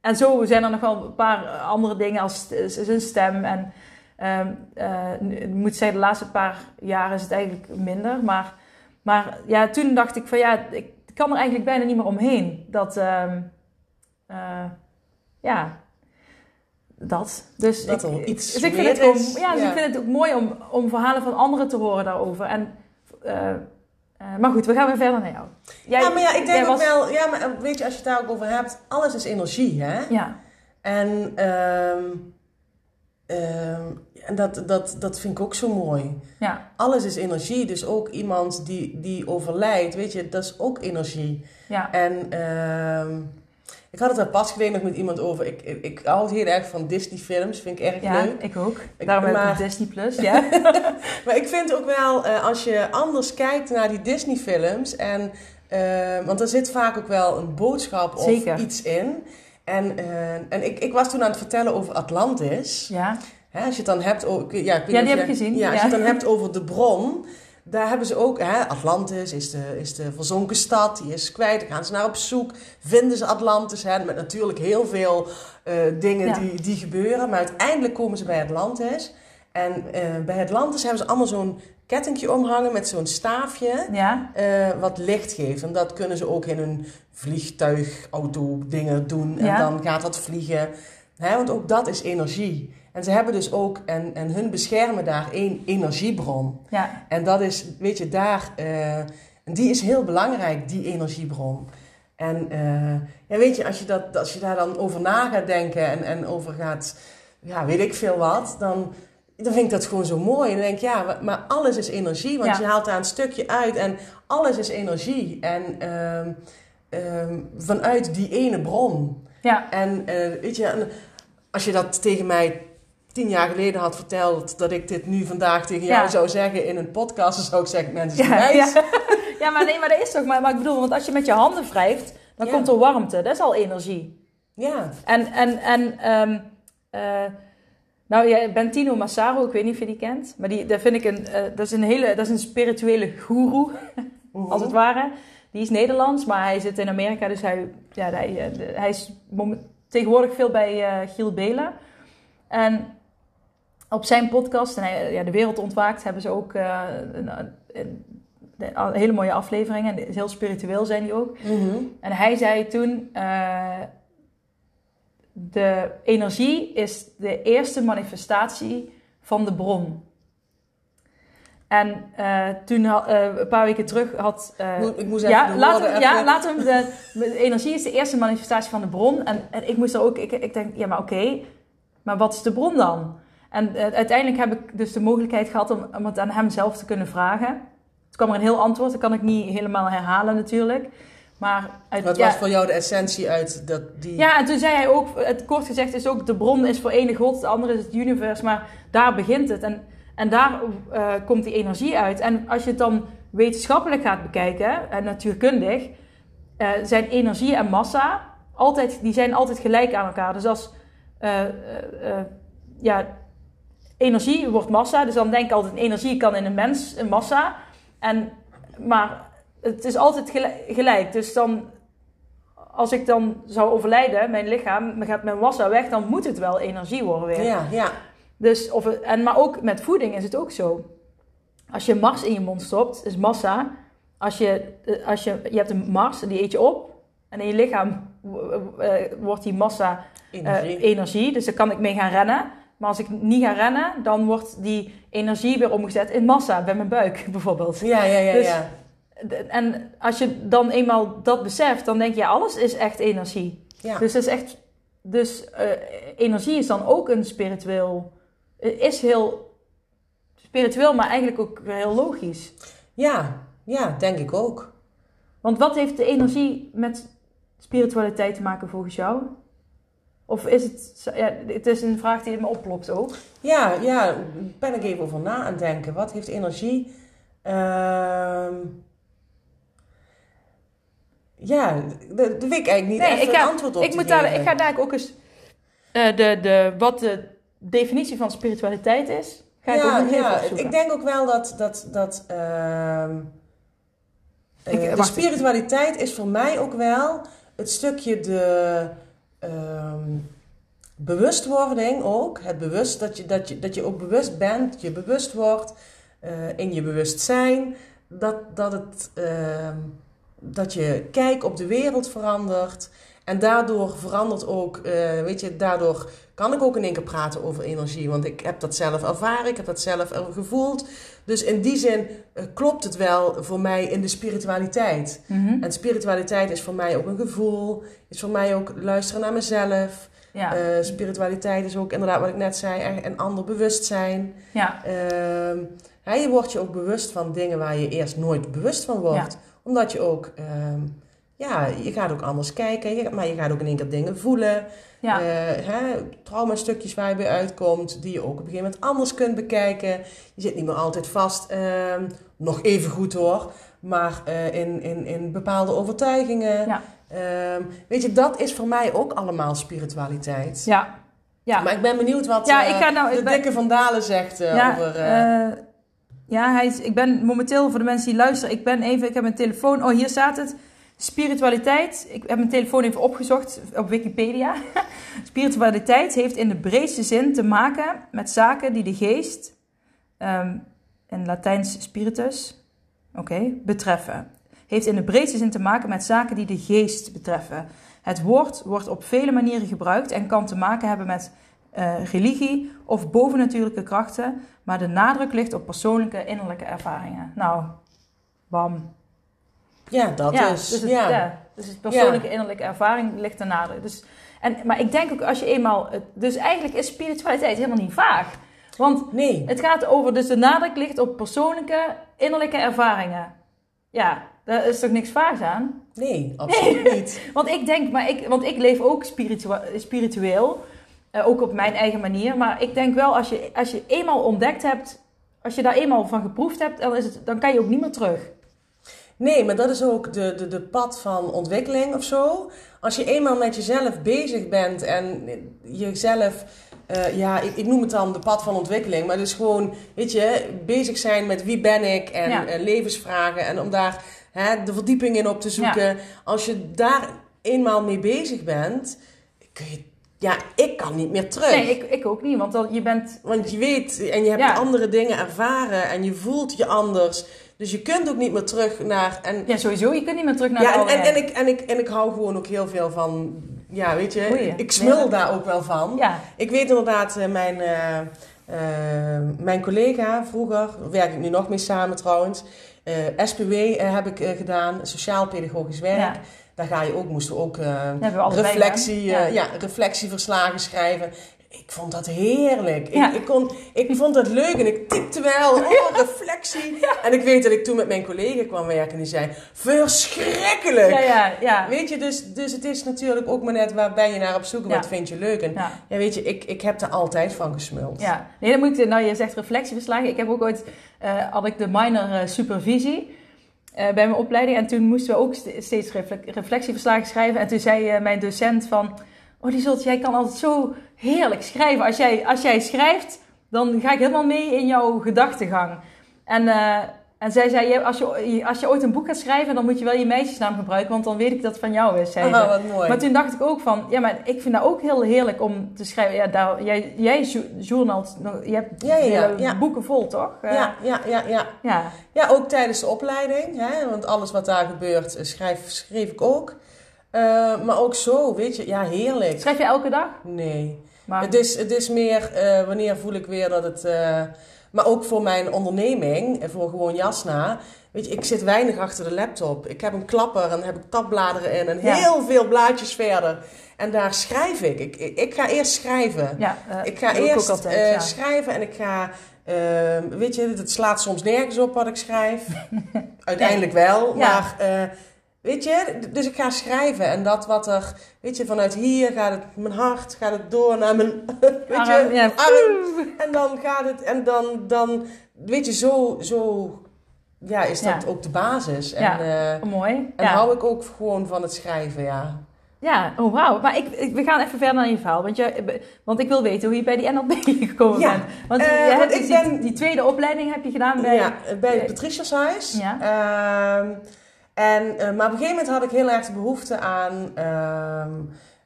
en zo zijn er nog wel een paar andere dingen als zijn stem. En ehm, eh, ik moet zeggen, de laatste paar jaar is het eigenlijk minder. Maar, maar ja, toen dacht ik van ja, ik kan er eigenlijk bijna niet meer omheen. Dat, eh, ja, dat. Dus Dat ik, iets dus ik vind het is. ja, dus Ja. ik vind het ook mooi om, om verhalen van anderen te horen daarover. En, eh, maar goed, we gaan weer verder naar jou. Jij- ja, maar ja, ik denk ook was- wel, ja, maar weet je, als je het daar ook over hebt, alles is energie, hè? Ja, En, ehm, ehm, en dat, dat, dat vind ik ook zo mooi. ja, Alles is energie, dus ook iemand die, die overlijdt, weet je, dat is ook energie. ja, En ehm, ik had het er pas geleden nog met iemand over. Ik, ik, ik hou heel erg van Disney-films, vind ik erg ja, leuk. ik ook. Ik- Daarom heb ik maar- Disney Plus, ja. Maar ik vind ook wel, eh, als je anders kijkt naar die Disney-films, en, eh, want er zit vaak ook wel een boodschap of Zeker. iets in. En, eh, en ik, ik was toen aan het vertellen over Atlantis. ja, Hè, als je het dan hebt over. Ja, die heb ik je- gezien, Ja, als je het dan hebt over de bron. Daar hebben ze ook, hè, Atlantis is de, is de verzonken stad, die is kwijt. Dan gaan ze naar op zoek, vinden ze Atlantis. Hè, met natuurlijk heel veel eh, dingen die, die gebeuren. Maar uiteindelijk komen ze bij Atlantis. En eh, bij Atlantis hebben ze allemaal zo'n kettingje omhangen met zo'n staafje. ja, eh, wat licht geeft. En dat kunnen ze ook in een vliegtuig, auto, dingen doen. En Ja. dan gaat dat vliegen. Hè, want ook dat is energie. En ze hebben dus ook, en, en hun beschermen daar één energiebron. ja, En dat is, weet je, daar, eh, die is heel belangrijk, die energiebron. En ja, weet je, als je, dat, als je daar dan over na gaat denken en, en over gaat, ja, weet ik veel wat, dan, dan vind ik dat gewoon zo mooi. En dan denk ik, ja, maar- alles is energie, want Ja. je haalt daar een stukje uit en alles is energie. En ehm, ehm, vanuit die ene bron. ja, En eh, weet je, als je dat tegen mij tien jaar geleden had verteld, dat ik dit nu vandaag tegen jou Ja. zou zeggen in een podcast, dan zou ik zeggen, mensen, ja, wijs. ja. Ja, maar nee, maar dat is toch, maar, maar ik bedoel, want als je met je handen wrijft, dan komt er warmte, dat is al energie. Ja. En, en, en ehm, eh, nou, ja, Bentino Massaro, ik weet niet of je die kent, maar die, dat vind ik een, eh, dat is een hele, dat is een spirituele guru, Mhm. als het ware. Die is Nederlands, maar hij zit in Amerika, dus hij, ja, hij, eh, de- hij is tegenwoordig veel bij eh Giel Belen. En op zijn podcast, en hij, ja, De Wereld Ontwaakt, hebben ze ook een, een, een hele mooie afleveringen. En heel spiritueel zijn die ook. Mhm. En hij zei toen: de energie is de eerste manifestatie van de bron. En eh, toen, eh, een paar weken terug, had. eh, Moet- ik moest even ja, laat ja, laat hem. De, de energie is de eerste manifestatie van de bron. En, en ik moest er ook. Ik, ik denk, ja, maar oké, maar wat is de bron dan? En uiteindelijk heb ik dus de mogelijkheid gehad om, om het aan hem zelf te kunnen vragen. Het kwam er een heel antwoord, dat kan ik niet helemaal herhalen natuurlijk. Maar uit, Wat ja, was voor jou de essentie uit dat die... ja, en toen zei hij ook, het kort gezegd is ook, de bron is voor ene God, de andere is het universum, maar daar begint het. En, en daar eh, komt die energie uit. En als je het dan wetenschappelijk gaat bekijken, en natuurkundig, eh, zijn energie en massa altijd, die zijn altijd gelijk aan elkaar. Dus als eh, ja, energie wordt massa, dus dan denk ik altijd, energie kan in een mens een massa. En, maar het is altijd gelijk. Dus dan als ik dan zou overlijden, mijn lichaam, gaat mijn massa weg, dan moet het wel energie worden weer. Ja, ja. Dus, of, en, maar ook met voeding is het ook zo. Als je Mars in je mond stopt, is massa. Als je, eh, als je, je hebt een Mars, die eet je op. En in je lichaam uh, wordt die massa energie. energie. Dus daar kan ik mee gaan rennen. Maar als ik niet ga rennen, dan wordt die energie weer omgezet in massa bij mijn buik bijvoorbeeld. Ja, ja, ja. Dus, ja. En als je dan eenmaal dat beseft, dan denk je, alles is echt energie. Ja. Dus, is echt, dus uh, energie is dan ook een spiritueel, is heel spiritueel, maar eigenlijk ook heel logisch. Ja, ja, denk ik ook. Want wat heeft de energie met spiritualiteit te maken volgens jou? Of is het, ja, het is een vraag die me oplopt ook. Ja, ja, ben ik even over na aan denken. Wat heeft energie? Uh, ja, daar weet ik eigenlijk niet nee, echt ik ga, een antwoord op ik moet daar, Ik ga daar ook eens uh, de, de, wat de definitie van spiritualiteit is. Ga ik ja, ook nog ja, ik denk ook wel dat, dat, dat uh, ik, uh, de spiritualiteit is voor mij ook wel het stukje de um, bewustwording ook. Het bewust, dat, je, dat, je, dat je ook bewust bent, je bewust wordt uh, in je bewustzijn. Dat, dat, het, uh, dat je kijk op de wereld verandert. En daardoor verandert ook, uh, weet je, daardoor kan ik ook in één keer praten over energie. Want ik heb dat zelf ervaren, ik heb dat zelf gevoeld. Dus in die zin uh, klopt het wel voor mij in de spiritualiteit. Mm -hmm. En spiritualiteit is voor mij ook een gevoel, is voor mij ook luisteren naar mezelf. Ja. Uh, spiritualiteit is ook inderdaad wat ik net zei, een ander bewustzijn. Ja. Uh, je wordt je ook bewust van dingen waar je eerst nooit bewust van wordt. Ja. Omdat je ook ehm, ja, je gaat ook anders kijken, maar je gaat ook in één keer dingen voelen. Ja. Uh, hè, trauma-stukjes waar je bij uitkomt, die je ook op een gegeven moment anders kunt bekijken. Je zit niet meer altijd vast, uh, nog even goed hoor, maar uh, in, in, in bepaalde overtuigingen. Ja. Uh, weet je, dat is voor mij ook allemaal spiritualiteit. Ja. ja. Maar ik ben benieuwd wat ja, ik ga nou, de ben... dikke Van Dalen zegt ja, over... ja, hij is, ik ben momenteel, voor de mensen die luisteren, ik ben even, ik heb mijn telefoon, oh hier staat het... Spiritualiteit, ik heb mijn telefoon even opgezocht op Wikipedia. Spiritualiteit heeft in de breedste zin te maken met zaken die de geest, um, in Latijns spiritus, oké, betreffen. Heeft in de breedste zin te maken met zaken die de geest betreffen. Het woord wordt op vele manieren gebruikt en kan te maken hebben met uh, religie of bovennatuurlijke krachten, maar de nadruk ligt op persoonlijke innerlijke ervaringen. Nou, bam. Ja, dat is. Dus het, ja. ja. dus het persoonlijke innerlijke ervaring ligt er nadruk. Dus, en, maar ik denk ook als je eenmaal... Dus eigenlijk is spiritualiteit helemaal niet vaag. Want nee. het gaat over... Dus de nadruk ligt op persoonlijke innerlijke ervaringen. Ja, daar is toch niks vaags aan? Nee, absoluut niet. want ik denk... Maar ik, want ik leef ook spiritueel. Uh, ook op mijn eigen manier. Maar ik denk wel, als je, als je eenmaal ontdekt hebt... Als je daar eenmaal van geproefd hebt, dan, is het, dan kan je ook niet meer terug. Nee, maar dat is ook de, de, de pad van ontwikkeling of zo. Als je eenmaal met jezelf bezig bent en jezelf, uh, ja, ik, ik, noem het dan de pad van ontwikkeling, maar dus gewoon, weet je, bezig zijn met wie ben ik en ja. levensvragen en om daar hè, de verdieping in op te zoeken. Als je daar eenmaal mee bezig bent, kun je ja, ik kan niet meer terug. Nee, ik, ik ook niet, want dan, je bent... Want je weet en je hebt andere dingen ervaren en je voelt je anders. Dus je kunt ook niet meer terug naar... En, ja, sowieso. Je kunt niet meer terug naar ja, en, en, ik, en, ik, en ik hou gewoon ook heel veel van... Ja, weet je, ik smul daar ook wel van. Ja. Ik weet inderdaad, eh, mijn, uh, uh, mijn collega vroeger, werk ik nu nog mee samen trouwens... SPW heb ik gedaan, sociaal-pedagogisch werk... Ja. Daar ga je ook, moesten we ook reflectie, ja. ja. reflectieverslagen schrijven. Ik vond dat heerlijk. Ik, ik, kon, ik vond dat leuk en ik tipte wel. Oh, reflectie. En ik weet dat ik toen met mijn collega kwam werken en die zei: Verschrikkelijk! Ja, ja, ja. Weet je, dus, dus het is natuurlijk ook maar net waar ben je naar op zoek en wat vind je leuk. En ja, weet je, ik, ik heb er altijd van gesmuld. Ja, nee, dan moet ik, nou je zegt reflectieverslagen. Ik heb ook ooit, uh, had ik de minor uh, supervisie. Uh, bij mijn opleiding. En toen moesten we ook steeds reflectieverslagen schrijven. En toen zei mijn docent van... Oh, die zult, jij kan altijd zo heerlijk schrijven. Als jij, als jij schrijft, dan ga ik helemaal mee in jouw gedachtegang. En, uh, En zij zei, als je, als je ooit een boek gaat schrijven, dan moet je wel je meisjesnaam gebruiken, want dan weet ik dat het van jou is, zei. Oh, wat mooi. Maar toen dacht ik ook van, ja, maar ik vind dat ook heel heerlijk om te schrijven. Ja, daar, jij, jij journalt, je hebt Ja, ja, ja, boeken vol, toch? Ja, ja, ja, ja. ja. Ja, ook tijdens de opleiding. Hè? Want alles wat daar gebeurt, eh, schrijf, schreef ik ook. Eh, maar ook zo, weet je, ja, heerlijk. Schrijf je elke dag? Nee. Maar, Het, is, het is meer, eh, wanneer voel ik weer dat het... maar ook voor mijn onderneming, eh, voor gewoon Jasna. Weet je, ik zit weinig achter de laptop. Ik heb een klapper en heb ik tabbladeren in en Ja. heel veel blaadjes verder. En daar schrijf ik. Ik, ik, ga eerst schrijven. ja, eh, Ik ga eerst altijd, eh, ja. schrijven en ik ga... eh, weet je, het slaat soms nergens op wat ik schrijf. Uiteindelijk wel, Ja. maar... eh, weet je, dus ik ga schrijven. En dat wat er... Weet je, vanuit hier gaat het... Mijn hart gaat het door naar mijn... Weet Arm, je, ja. arm. En dan gaat het... En dan... dan weet je, zo... zo ja, is dat Ja. ook de basis. En, Ja. eh, mooi. en hou ik ook gewoon van het schrijven, ja. Ja, oh wauw. Maar ik, ik- we gaan even verder naar je verhaal. Want, je, want ik wil weten hoe je bij die NLP gekomen Ja, bent. Want eh, je hebt want dus ik die, ben- die tweede opleiding heb je gedaan bij... ja, bij- Patricia's huis. Ja. Ehm, en, eh, maar op een gegeven moment had ik heel erg de behoefte aan... ehm,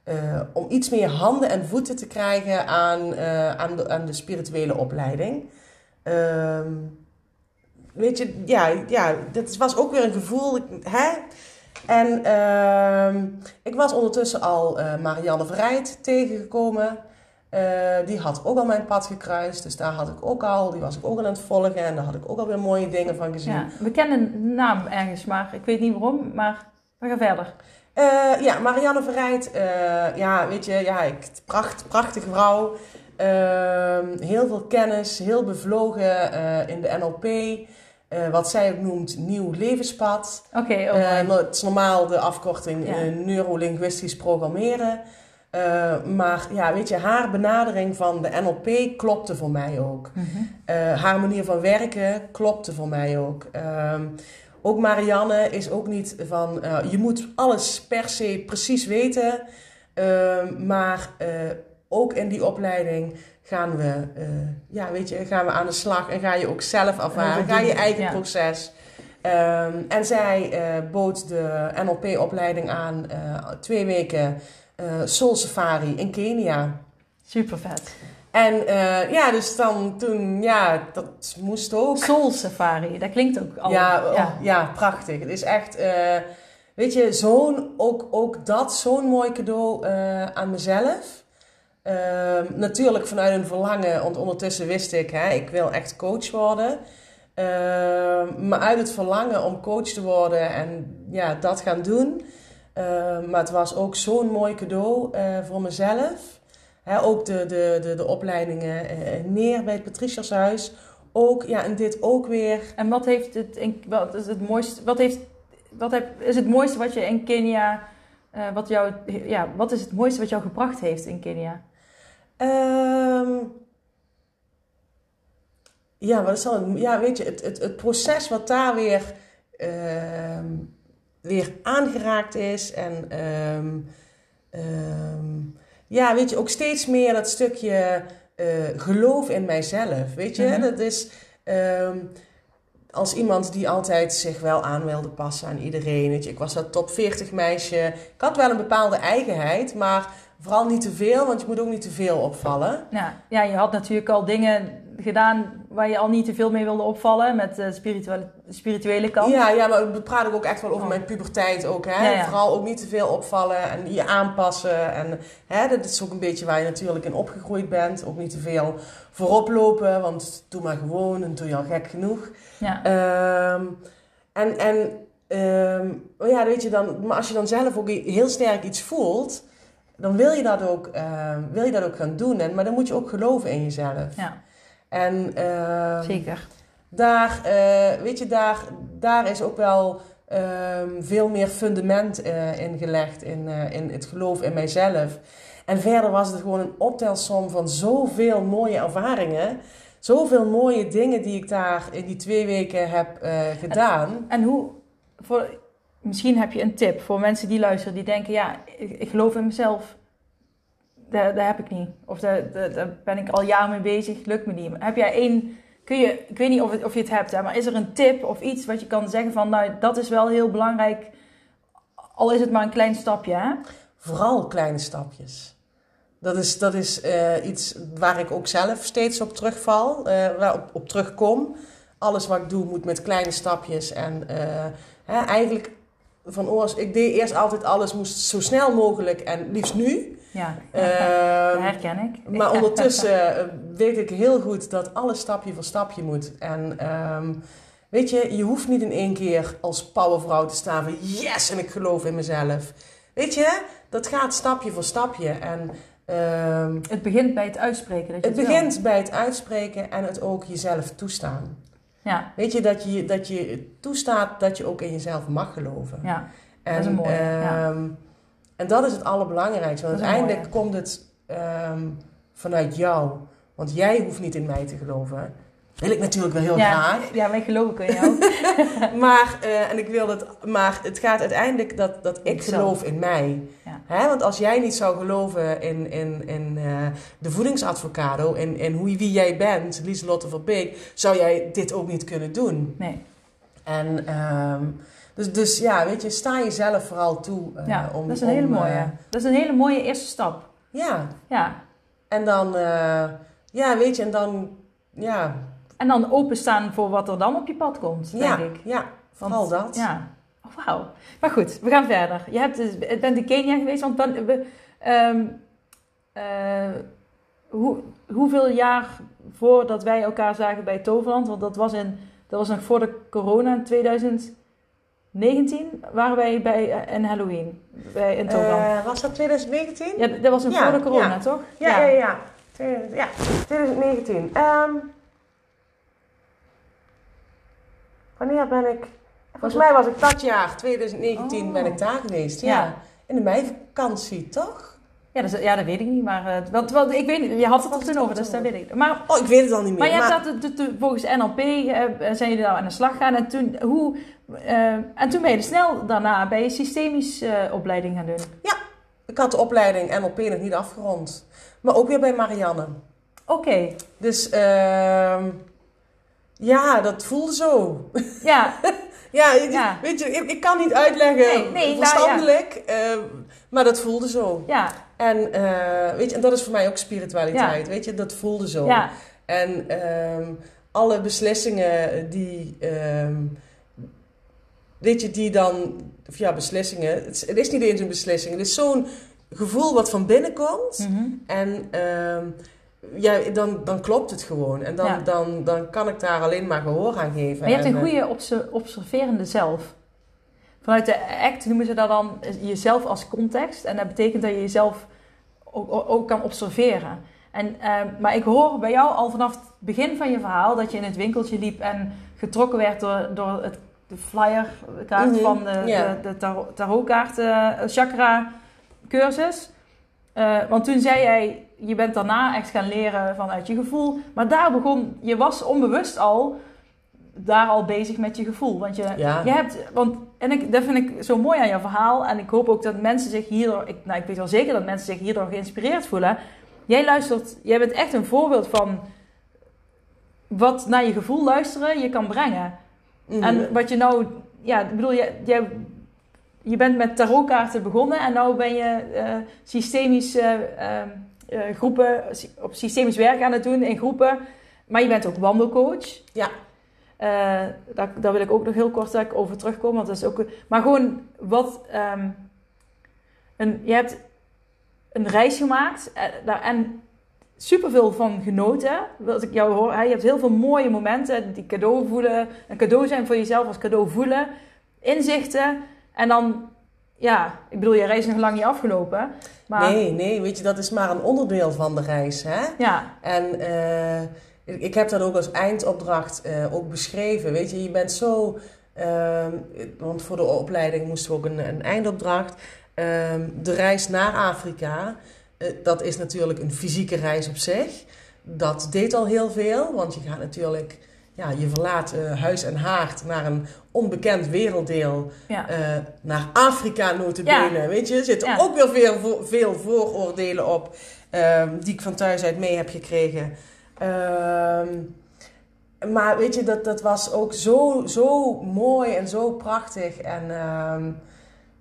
eh, om iets meer handen en voeten te krijgen aan, eh, aan, de, aan de spirituele opleiding. Ehm, weet je, ja, ja, dat was ook weer een gevoel. Hè? En ehm, ik was ondertussen al Marianne Verrijd tegengekomen. Eh, die had ook al mijn pad gekruist. Dus daar had ik ook al, die was ik ook al aan het volgen. En daar had ik ook al weer mooie dingen van gezien. Ja, we kennen de naam ergens, maar ik weet niet waarom. Maar we gaan verder. Eh, ja, Marianne Verrijd. eh, ja, weet je, ja, ik, pracht, prachtige vrouw. Ehm, heel veel kennis, heel bevlogen in de NLP. Wat zij ook noemt nieuw levenspad. Oké, oh, Eh, mooi. nou, het is normaal de afkorting Ja. neurolinguistisch programmeren. Eh, maar ja, weet je, haar benadering van de NLP klopte voor mij ook. Mhm. Eh, haar manier van werken klopte voor mij ook. Ehm, ook Marianne is ook niet van, eh, je moet alles per se precies weten. Ehm, maar ook in die opleiding gaan we, ja, weet je, gaan we aan de slag en ga je ook zelf ervaren. Ga je eigen Ja. proces. Ehm, en zij eh, bood de NLP-opleiding aan twee weken eh, Soul Safari in Kenia. Super vet. En eh, ja, dus dan toen, ja, dat moest ook. Soul Safari, dat klinkt ook al... Ja, oh, ja. ja. prachtig. Het is echt, eh, weet je, zo'n, ook, ook dat, zo'n mooi cadeau aan mezelf. Ehm, natuurlijk vanuit een verlangen, want ondertussen wist ik, hè, ik wil echt coach worden. Ehm, maar uit het verlangen om coach te worden en ja, dat gaan doen. Ehm, maar het was ook zo'n mooi cadeau eh, voor mezelf. Hè, ook de, de, de, de opleidingen eh, neer bij het Patricias Huis. Ook, ja, en dit ook weer. En wat heeft het... In, wat is het mooiste... Wat heeft... Wat heb, is het mooiste wat je in Kenia... eh, wat jou, ja, wat is het mooiste wat jou gebracht heeft in Kenia? Ehm, ja, wat is dan? Ja, weet je, het, het, het proces wat daar weer, ehm, weer aangeraakt is. En ehm, ehm, ja, weet je, ook steeds meer dat stukje eh, geloof in mijzelf. Weet je, Mhm. dat is. ehm, als iemand die altijd zich wel aan wilde passen aan iedereen. Weet je, ik was dat top 40 meisje. Ik had wel een bepaalde eigenheid, maar vooral niet te veel, want je moet ook niet te veel opvallen. Ja, ja, je had natuurlijk al dingen gedaan waar je al niet te veel mee wilde opvallen met de spirituele, spirituele kant. Ja, ja, maar we praten ook echt wel over Oh. mijn puberteit ook. Hè? Ja, ja. Vooral ook niet te veel opvallen en je aanpassen. En hè, dat is ook een beetje waar je natuurlijk in opgegroeid bent. Ook niet te veel voorop lopen, want doe maar gewoon en doe je al gek genoeg. Ja. Ehm, en en ehm, oh ja, weet je dan, maar als je dan zelf ook heel sterk iets voelt, dan wil je dat ook, ehm, wil je dat ook gaan doen. En, maar dan moet je ook geloven in jezelf. ja, En ehm, zeker. daar, eh, weet je, daar, daar is ook wel ehm, veel meer fundament eh, in gelegd in, eh, in het geloof in mijzelf. En verder was het gewoon een optelsom van zoveel mooie ervaringen. Zoveel mooie dingen die ik daar in die twee weken heb gedaan. En hoe, voor, misschien heb je een tip voor mensen die luisteren, die denken, ja, ik, ik geloof in mezelf. Dat, dat heb ik niet. Of daar, ben ik al jaren mee bezig, lukt me niet. Heb jij één, kun je, ik weet niet of, of je het hebt, hè, maar is er een tip of iets wat je kan zeggen van, nou, dat is wel heel belangrijk, al is het maar een klein stapje, hè? Vooral kleine stapjes. Dat is, dat is eh, iets waar ik ook zelf steeds op terugval, eh, waar op, op terugkom. Alles wat ik doe moet met kleine stapjes. En eh, hè, eigenlijk van oors, ik deed eerst altijd alles moest zo snel mogelijk en liefst nu. Ja, dat herken ik. Maar ondertussen eh, weet ik heel goed dat alles stapje voor stapje moet. En ehm, weet je, je hoeft niet in één keer als powervrouw te staan van yes en ik geloof in mezelf. Weet je, dat gaat stapje voor stapje. En ehm, Het begint bij het uitspreken. Dat je het begint bij het uitspreken en het ook jezelf toestaan. Ja, Weet je, dat je, dat je toestaat dat je ook in jezelf mag geloven. ja. En, Dat is ja. ehm, en dat is het allerbelangrijkste. Want uiteindelijk komt het ehm, vanuit jou. Want jij hoeft niet in mij te geloven. Wil ik natuurlijk wel heel ja, graag. ja, wij geloven in jou. Maar, eh, en ik wil dat, maar het gaat uiteindelijk dat, dat ik geloof in mij. Ja. Want als jij niet zou geloven in, in, in eh, de voedingsadvocado, in, in hoe, wie jij bent, Lieselotte Verbeek, zou jij dit ook niet kunnen doen. Nee, En ehm, dus, dus ja, weet je, sta jezelf vooral toe. eh, ja, om, dat is een om, hele eh, mooie. Dat is een hele mooie eerste stap. ja, Ja. en dan, eh, ja, weet je, en dan, ja, En dan openstaan voor wat er dan op je pad komt, ja, denk ik. ja, vooral Want- dat. Ja. Wauw. Maar goed, we gaan verder. Je hebt dus, bent in Kenia geweest, want dan, we, ehm, eh, hoe, hoeveel jaar voordat wij elkaar zagen bij Toverland, want dat was, in, dat was nog voor de corona in 2019, waren wij bij eh, een Halloween bij, in Toverland. Eh, was dat 2019? ja, dat was nog ja, voor de corona, ja. toch? Ja, ja, ja. 2000 ja, 2019. Ehm, wanneer ben ik... Volgens mij was ik dat jaar, 2019, Oh. ben ik daar geweest. Ja. Ja. In de meivakantie, toch? Ja, ja, dat weet ik niet, maar uh, want, want, ik weet, niet, je had het er toen over, dus dat weet ik. Maar Oh, ik weet het al niet meer. Maar je hebt dat de- volgens NLP eh, zijn jullie daar aan de slag gegaan en toen, hoe, eh, en toen ben je snel daarna bij je systemische eh, opleiding gaan doen. Ik had de opleiding NLP nog niet afgerond. Maar ook weer bij Marianne. Oké, Dus ehm, ja, dat voelde zo. ja, Ja, weet je, ik, ik kan niet uitleggen Nee, nee, nou, verstandelijk, ehm, maar dat voelde zo. ja, En, eh, weet je, en dat is voor mij ook spiritualiteit, weet je, dat voelde zo. ja, En ehm, alle beslissingen die, ehm, weet je, die dan, of ja, beslissingen, het is, het is niet eens een beslissing, het is zo'n gevoel wat van binnen komt. mhm. En ehm, ja, dan, dan klopt het gewoon. En dan, Ja. dan, dan kan ik daar alleen maar gehoor aan geven. Maar je hebt En, een eh, goede obse- observerende zelf. Vanuit de act noemen ze dat dan eh, jezelf als context. En dat betekent dat je jezelf ook, ook- kan observeren. En, eh, maar ik hoor bij jou al vanaf het begin van je verhaal dat je in het winkeltje liep en getrokken werd door, door het, de flyer kaart Mhm, van de, de, de tarot, tarotkaart eh, chakra cursus. Eh, want toen zei jij, je bent daarna echt gaan leren vanuit je gevoel. Maar daar begon, je was onbewust al daar al bezig met je gevoel. Want je, Ja. je hebt, want, en ik, dat vind ik zo mooi aan jouw verhaal. En ik hoop ook dat mensen zich hierdoor, ik, nou, ik weet wel zeker dat mensen zich hierdoor geïnspireerd voelen. Jij luistert, jij bent echt een voorbeeld van wat naar je gevoel luisteren je kan brengen. mhm. En wat je nou, ja, ik bedoel, jij, jij, je bent met tarotkaarten begonnen en nou ben je eh, systemisch eh, eh, eh, groepen, op systemisch werk aan het doen in groepen. Maar je bent ook wandelcoach. Ja. Eh, daar, daar wil ik ook nog heel kort over terugkomen. Want dat is ook, maar gewoon wat. ehm, een, je hebt een reis gemaakt eh, daar, en superveel van genoten. Wat ik jou hoor, je hebt heel veel mooie momenten die cadeau voelen. Een cadeau zijn voor jezelf als cadeau voelen. Inzichten. En dan, ja, ik bedoel, je reis is nog lang niet afgelopen. Maar Nee, nee, weet je, dat is maar een onderdeel van de reis. Hè? ja, En eh, ik, ik heb dat ook als eindopdracht eh, ook beschreven. Weet je, je bent zo. ehm, want voor de opleiding moesten we ook een, een eindopdracht. Ehm, de reis naar Afrika, eh, dat is natuurlijk een fysieke reis op zich. Dat deed al heel veel, want je gaat natuurlijk. Ja, je verlaat eh, huis en haard naar een onbekend werelddeel. ja. eh, naar Afrika notabene. Ja. Weet je, er zitten ook weer veel, veel vooroordelen op. ehm, die ik van thuis uit mee heb gekregen. Ehm, maar weet je, dat, dat was ook zo, zo mooi en zo prachtig. En ehm,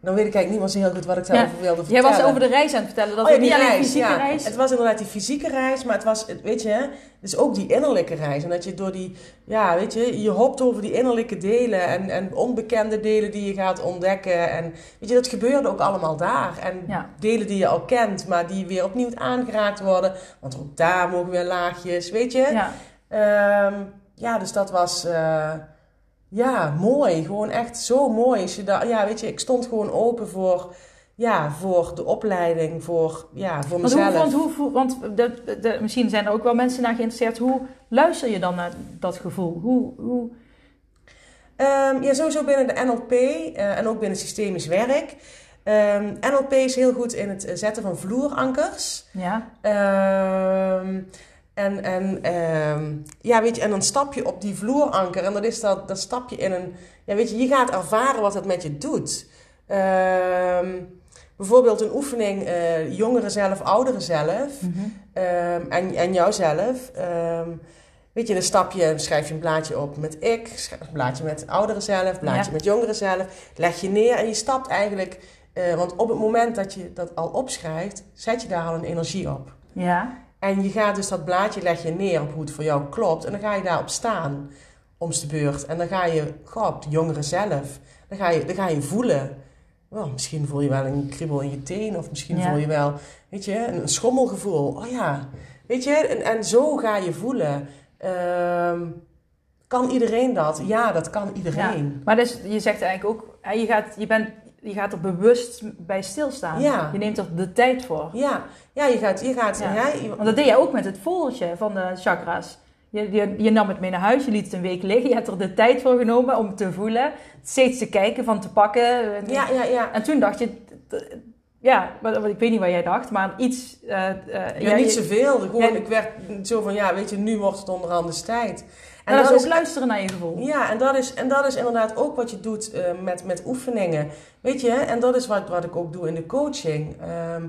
dan weet ik eigenlijk niet meer zo heel goed wat ik daarover Ja. wilde Jij vertellen. was over de reis aan het vertellen. Dat Oh ja, het niet die alleen reis, fysieke ja. reis. Het was inderdaad die fysieke reis, maar het was, weet je, is ook die innerlijke reis. En dat je door die, ja, weet je, je hopt over die innerlijke delen en, en onbekende delen die je gaat ontdekken. En weet je, dat gebeurde ook allemaal daar. En Ja. delen die je al kent, maar die weer opnieuw aangeraakt worden. Want ook daar mogen weer laagjes, weet je. Ja. Ehm, ja, dus dat was eh, ja, mooi. Gewoon echt zo mooi. Als je daar, ja, weet je, ik stond gewoon open voor, ja, voor de opleiding, voor, ja, voor Want, hoe, mezelf. want, hoe, want de, de, misschien zijn er ook wel mensen naar geïnteresseerd. Hoe luister je dan naar dat gevoel? Hoe, hoe, Ehm, ja, sowieso binnen de NLP eh, en ook binnen systemisch werk. Ehm, NLP is heel goed in het eh, zetten van vloerankers. ja, Ehm, en, en, ehm, ja, weet je, en dan stap je op die vloeranker en dat is dat, dan stap je in een... Ja, weet je, je gaat ervaren wat het met je doet. Ehm, bijvoorbeeld een oefening, eh, jongeren zelf, ouderen zelf Mhm. ehm, en, en jouzelf. Weet je, dan stap je, schrijf je een blaadje op met ik, schrijf een blaadje met ouderen zelf, blaadje Ja. met jongeren zelf. Leg je neer en je stapt eigenlijk... eh, want op het moment dat je dat al opschrijft, zet je daar al een energie op. ja, En je gaat dus dat blaadje leg je neer op hoe het voor jou klopt. En dan ga je daarop staan, omste beurt. En dan ga je, de jongeren zelf, dan ga je, dan ga je voelen. Misschien voel je wel een kriebel in je teen. Of misschien Ja. voel je wel, weet je, een, een schommelgevoel. Oh ja, weet je. En, en zo ga je voelen. Ehm, kan iedereen dat? Ja, dat kan ja. iedereen. Maar dus, je zegt eigenlijk ook, je gaat, je, bent, je gaat er bewust bij stilstaan. Ja. Je neemt er de tijd voor. Ja, ja je gaat... Je gaat Ja. je- Want dat deed jij ook met het voeltje van de chakra's. Je, je, je nam het mee naar huis, je liet het een week liggen. Je hebt er de tijd voor genomen om te voelen. Steeds te kijken, van te pakken. ja, ja, ja. En toen dacht je... Ja, ik weet niet wat jij dacht, maar iets... eh, eh, Ja, niet zoveel. Gewoon, ik werd zo van, ja, weet je, nu wordt het onder andere tijd. En dat is ook luisteren naar je gevoel. Ja, en dat is, en dat is inderdaad ook wat je doet eh, met, met oefeningen. Weet je, en dat is wat, wat ik ook doe in de coaching. Ehm,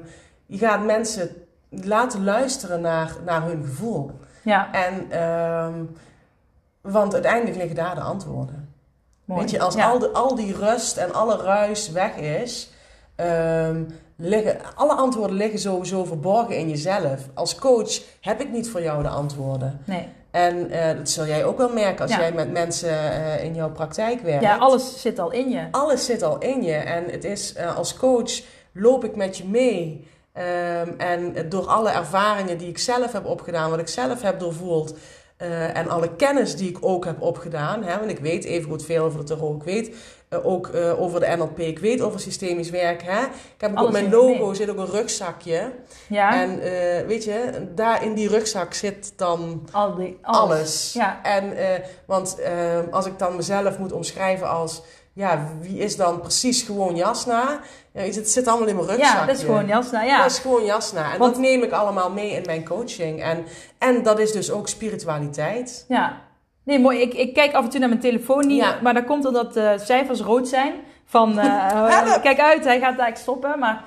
je gaat mensen laten luisteren naar, naar hun gevoel. Ja, En, ehm, want uiteindelijk liggen daar de antwoorden. mooi. Weet je, als Ja. al, de, al die rust en alle ruis weg is, ehm, liggen, alle antwoorden liggen sowieso verborgen in jezelf. Als coach heb ik niet voor jou de antwoorden. Nee. En eh, dat zul jij ook wel merken als Ja. jij met mensen eh, in jouw praktijk werkt. Ja, alles zit al in je. Alles zit al in je. En het is eh, als coach loop ik met je mee. Ehm, en door alle ervaringen die ik zelf heb opgedaan, wat ik zelf heb doorvoeld. en alle kennis die ik ook heb opgedaan. Hè, want ik weet even goed veel over het tarot. Ik weet eh, ook eh, over de NLP. Ik weet over systemisch werk. Hè. Ik heb ook Alles op mijn logo mee. zit ook een rugzakje. Ja, En eh, weet je, daar in die rugzak zit dan al die, alles. alles. Ja. En, want als ik dan mezelf moet omschrijven als, ja, wie is dan precies gewoon Jasna? Ja, het zit allemaal in mijn rugzakje. Ja, dat is gewoon Jasna. Ja, Dat is gewoon Jasna. En Want- dat neem ik allemaal mee in mijn coaching. En, en dat is dus ook spiritualiteit. ja. Nee, mooi. Ik, ik kijk af en toe naar mijn telefoon niet, Ja. maar dat komt omdat de cijfers rood zijn. Van, eh, Help! kijk uit, hij gaat eigenlijk stoppen. Maar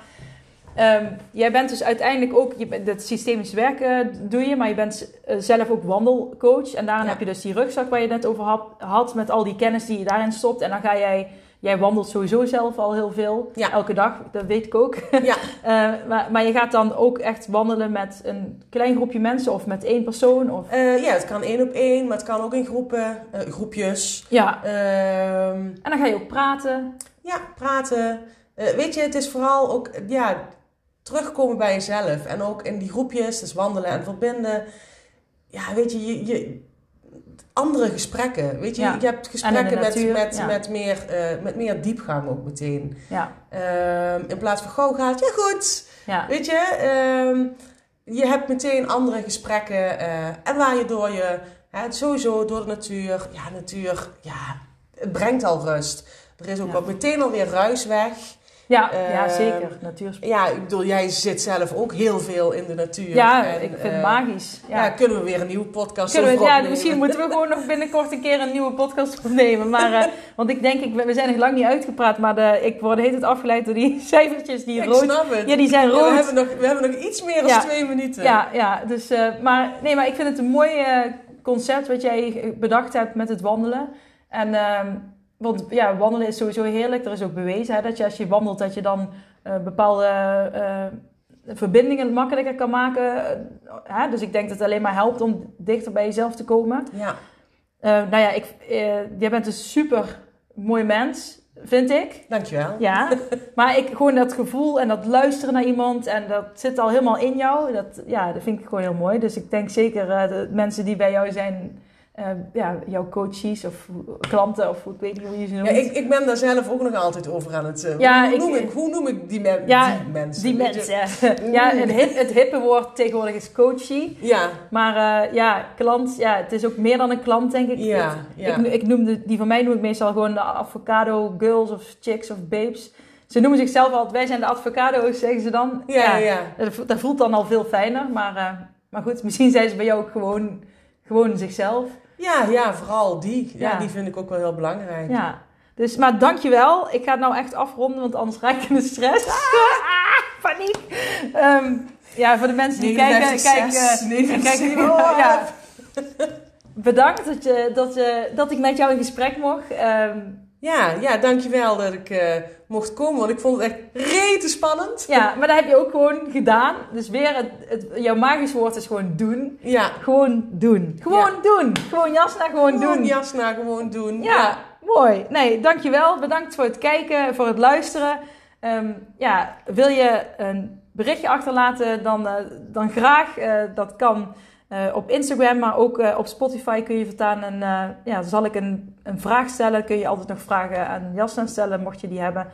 ehm, jij bent dus uiteindelijk ook, je, het systemisch werken doe je, maar je bent eh, zelf ook wandelcoach. En daarin Ja. heb je dus die rugzak waar je net over had, had, met al die kennis die je daarin stopt. En dan ga jij, jij wandelt sowieso zelf al heel veel, Ja. elke dag, dat weet ik ook. Ja, Eh, maar, maar je gaat dan ook echt wandelen met een klein groepje mensen of met één persoon? Of... Eh, ja, het kan één op één, maar het kan ook in groepen, eh, groepjes. Ja, Ehm, en dan ga je ook praten. ja, praten. Weet je, het is vooral ook, ja, terugkomen bij jezelf. En ook in die groepjes, dus wandelen en verbinden. Ja, weet je, je, je andere gesprekken. Weet je, Ja. je hebt gesprekken natuur, met, met, ja. met, meer, eh, met meer diepgang ook meteen. Ja, Ehm, in plaats van gauw gaat, ja goed. ja. Weet je, ehm, je hebt meteen andere gesprekken. eh, en waar je door je, hè, sowieso door de natuur, ja, natuur, ja, het brengt al rust. Er is ook al meteen alweer ruis weg. Ja, Eh, ja zeker. Natuursport. Ja, ik bedoel, jij zit zelf ook heel veel in de natuur. Ja, En, ik vind eh, het magisch. Ja. Ja. kunnen we weer een nieuwe podcast Kunnen we, ja, misschien moeten we gewoon nog binnenkort een keer een nieuwe podcast opnemen. Maar, eh, want ik denk, ik, we zijn nog lang niet uitgepraat, maar de, ik word hele tijd afgeleid door die cijfertjes die Ik rood... snap het. Ja, die zijn Ja, rood. we, hebben nog, we hebben nog iets meer dan Ja. twee minuten. Ja, ja, dus, eh, maar, nee, maar ik vind het een mooi, eh, concept wat jij bedacht hebt met het wandelen. En, ehm, want ja, wandelen is sowieso heerlijk. Er is ook bewezen hè, dat je als je wandelt, dat je dan eh, bepaalde eh, verbindingen makkelijker kan maken. Hè? Dus ik denk dat het alleen maar helpt om dichter bij jezelf te komen. Ja. Eh, nou ja, ik, jij bent een super mooi mens vind ik. Dankjewel. Ja, maar ik, gewoon dat gevoel en dat luisteren naar iemand en dat zit al helemaal in jou. Dat, ja, dat vind ik gewoon heel mooi. Dus ik denk zeker de mensen die bij jou zijn uh, ja, jouw coaches of klanten of ik weet niet hoe je ze noemt. Ja, ik, ik ben daar zelf ook nog altijd over aan het... Uh, ja, hoe, noem ik, hoe noem ik die, men, ja, die mensen? Die mensen, ja. het, hip, het hippe woord tegenwoordig is coachie. Ja. Maar uh, ja, klant, ja, het is ook meer dan een klant denk ik. Ja, ja. Ik, ik noem de, die van mij noem ik meestal gewoon de avocado girls of chicks of babes. Ze noemen zichzelf altijd, wij zijn de avocado's, zeggen ze dan. Ja, ja. Dat, dat voelt dan al veel fijner, maar, maar goed, misschien zijn ze bij jou ook gewoon, gewoon zichzelf. Ja, ja, vooral die. Ja, die vind ik ook wel heel belangrijk. Ja. Dus, maar dankjewel. Ik ga het nou echt afronden, want anders raak ik in de stress. Ah, paniek. Um, ja, voor de mensen die kijken... kijken, kijken oh, ja. Bedankt dat, je, dat, je, dat ik met jou in gesprek mocht. Um, ja, ja, dankjewel dat ik uh, mocht komen, want ik vond het echt rete spannend. Ja, maar dat heb je ook gewoon gedaan. Dus weer, het, het, jouw magisch woord is gewoon doen. Ja. Gewoon doen. Gewoon doen. Gewoon jasna, gewoon, gewoon doen. Gewoon jasna, gewoon doen. Ja, ja, mooi. Nee, dankjewel. Bedankt voor het kijken, voor het luisteren. Um, ja, wil je een berichtje achterlaten, dan, uh, dan graag. Uh, dat kan uh, op Instagram, maar ook uh, op Spotify kun je vertaan. En uh, ja, zal ik een, een vraag stellen, kun je altijd nog vragen aan Jasna stellen, mocht je die hebben.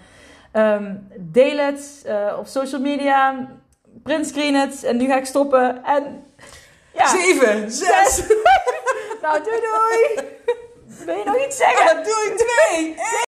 Um, deel het op social media, printscreen het. En nu ga ik stoppen. En ja. Zeven, zes. nou, doei doei. Wil je nog iets zeggen? doei, twee.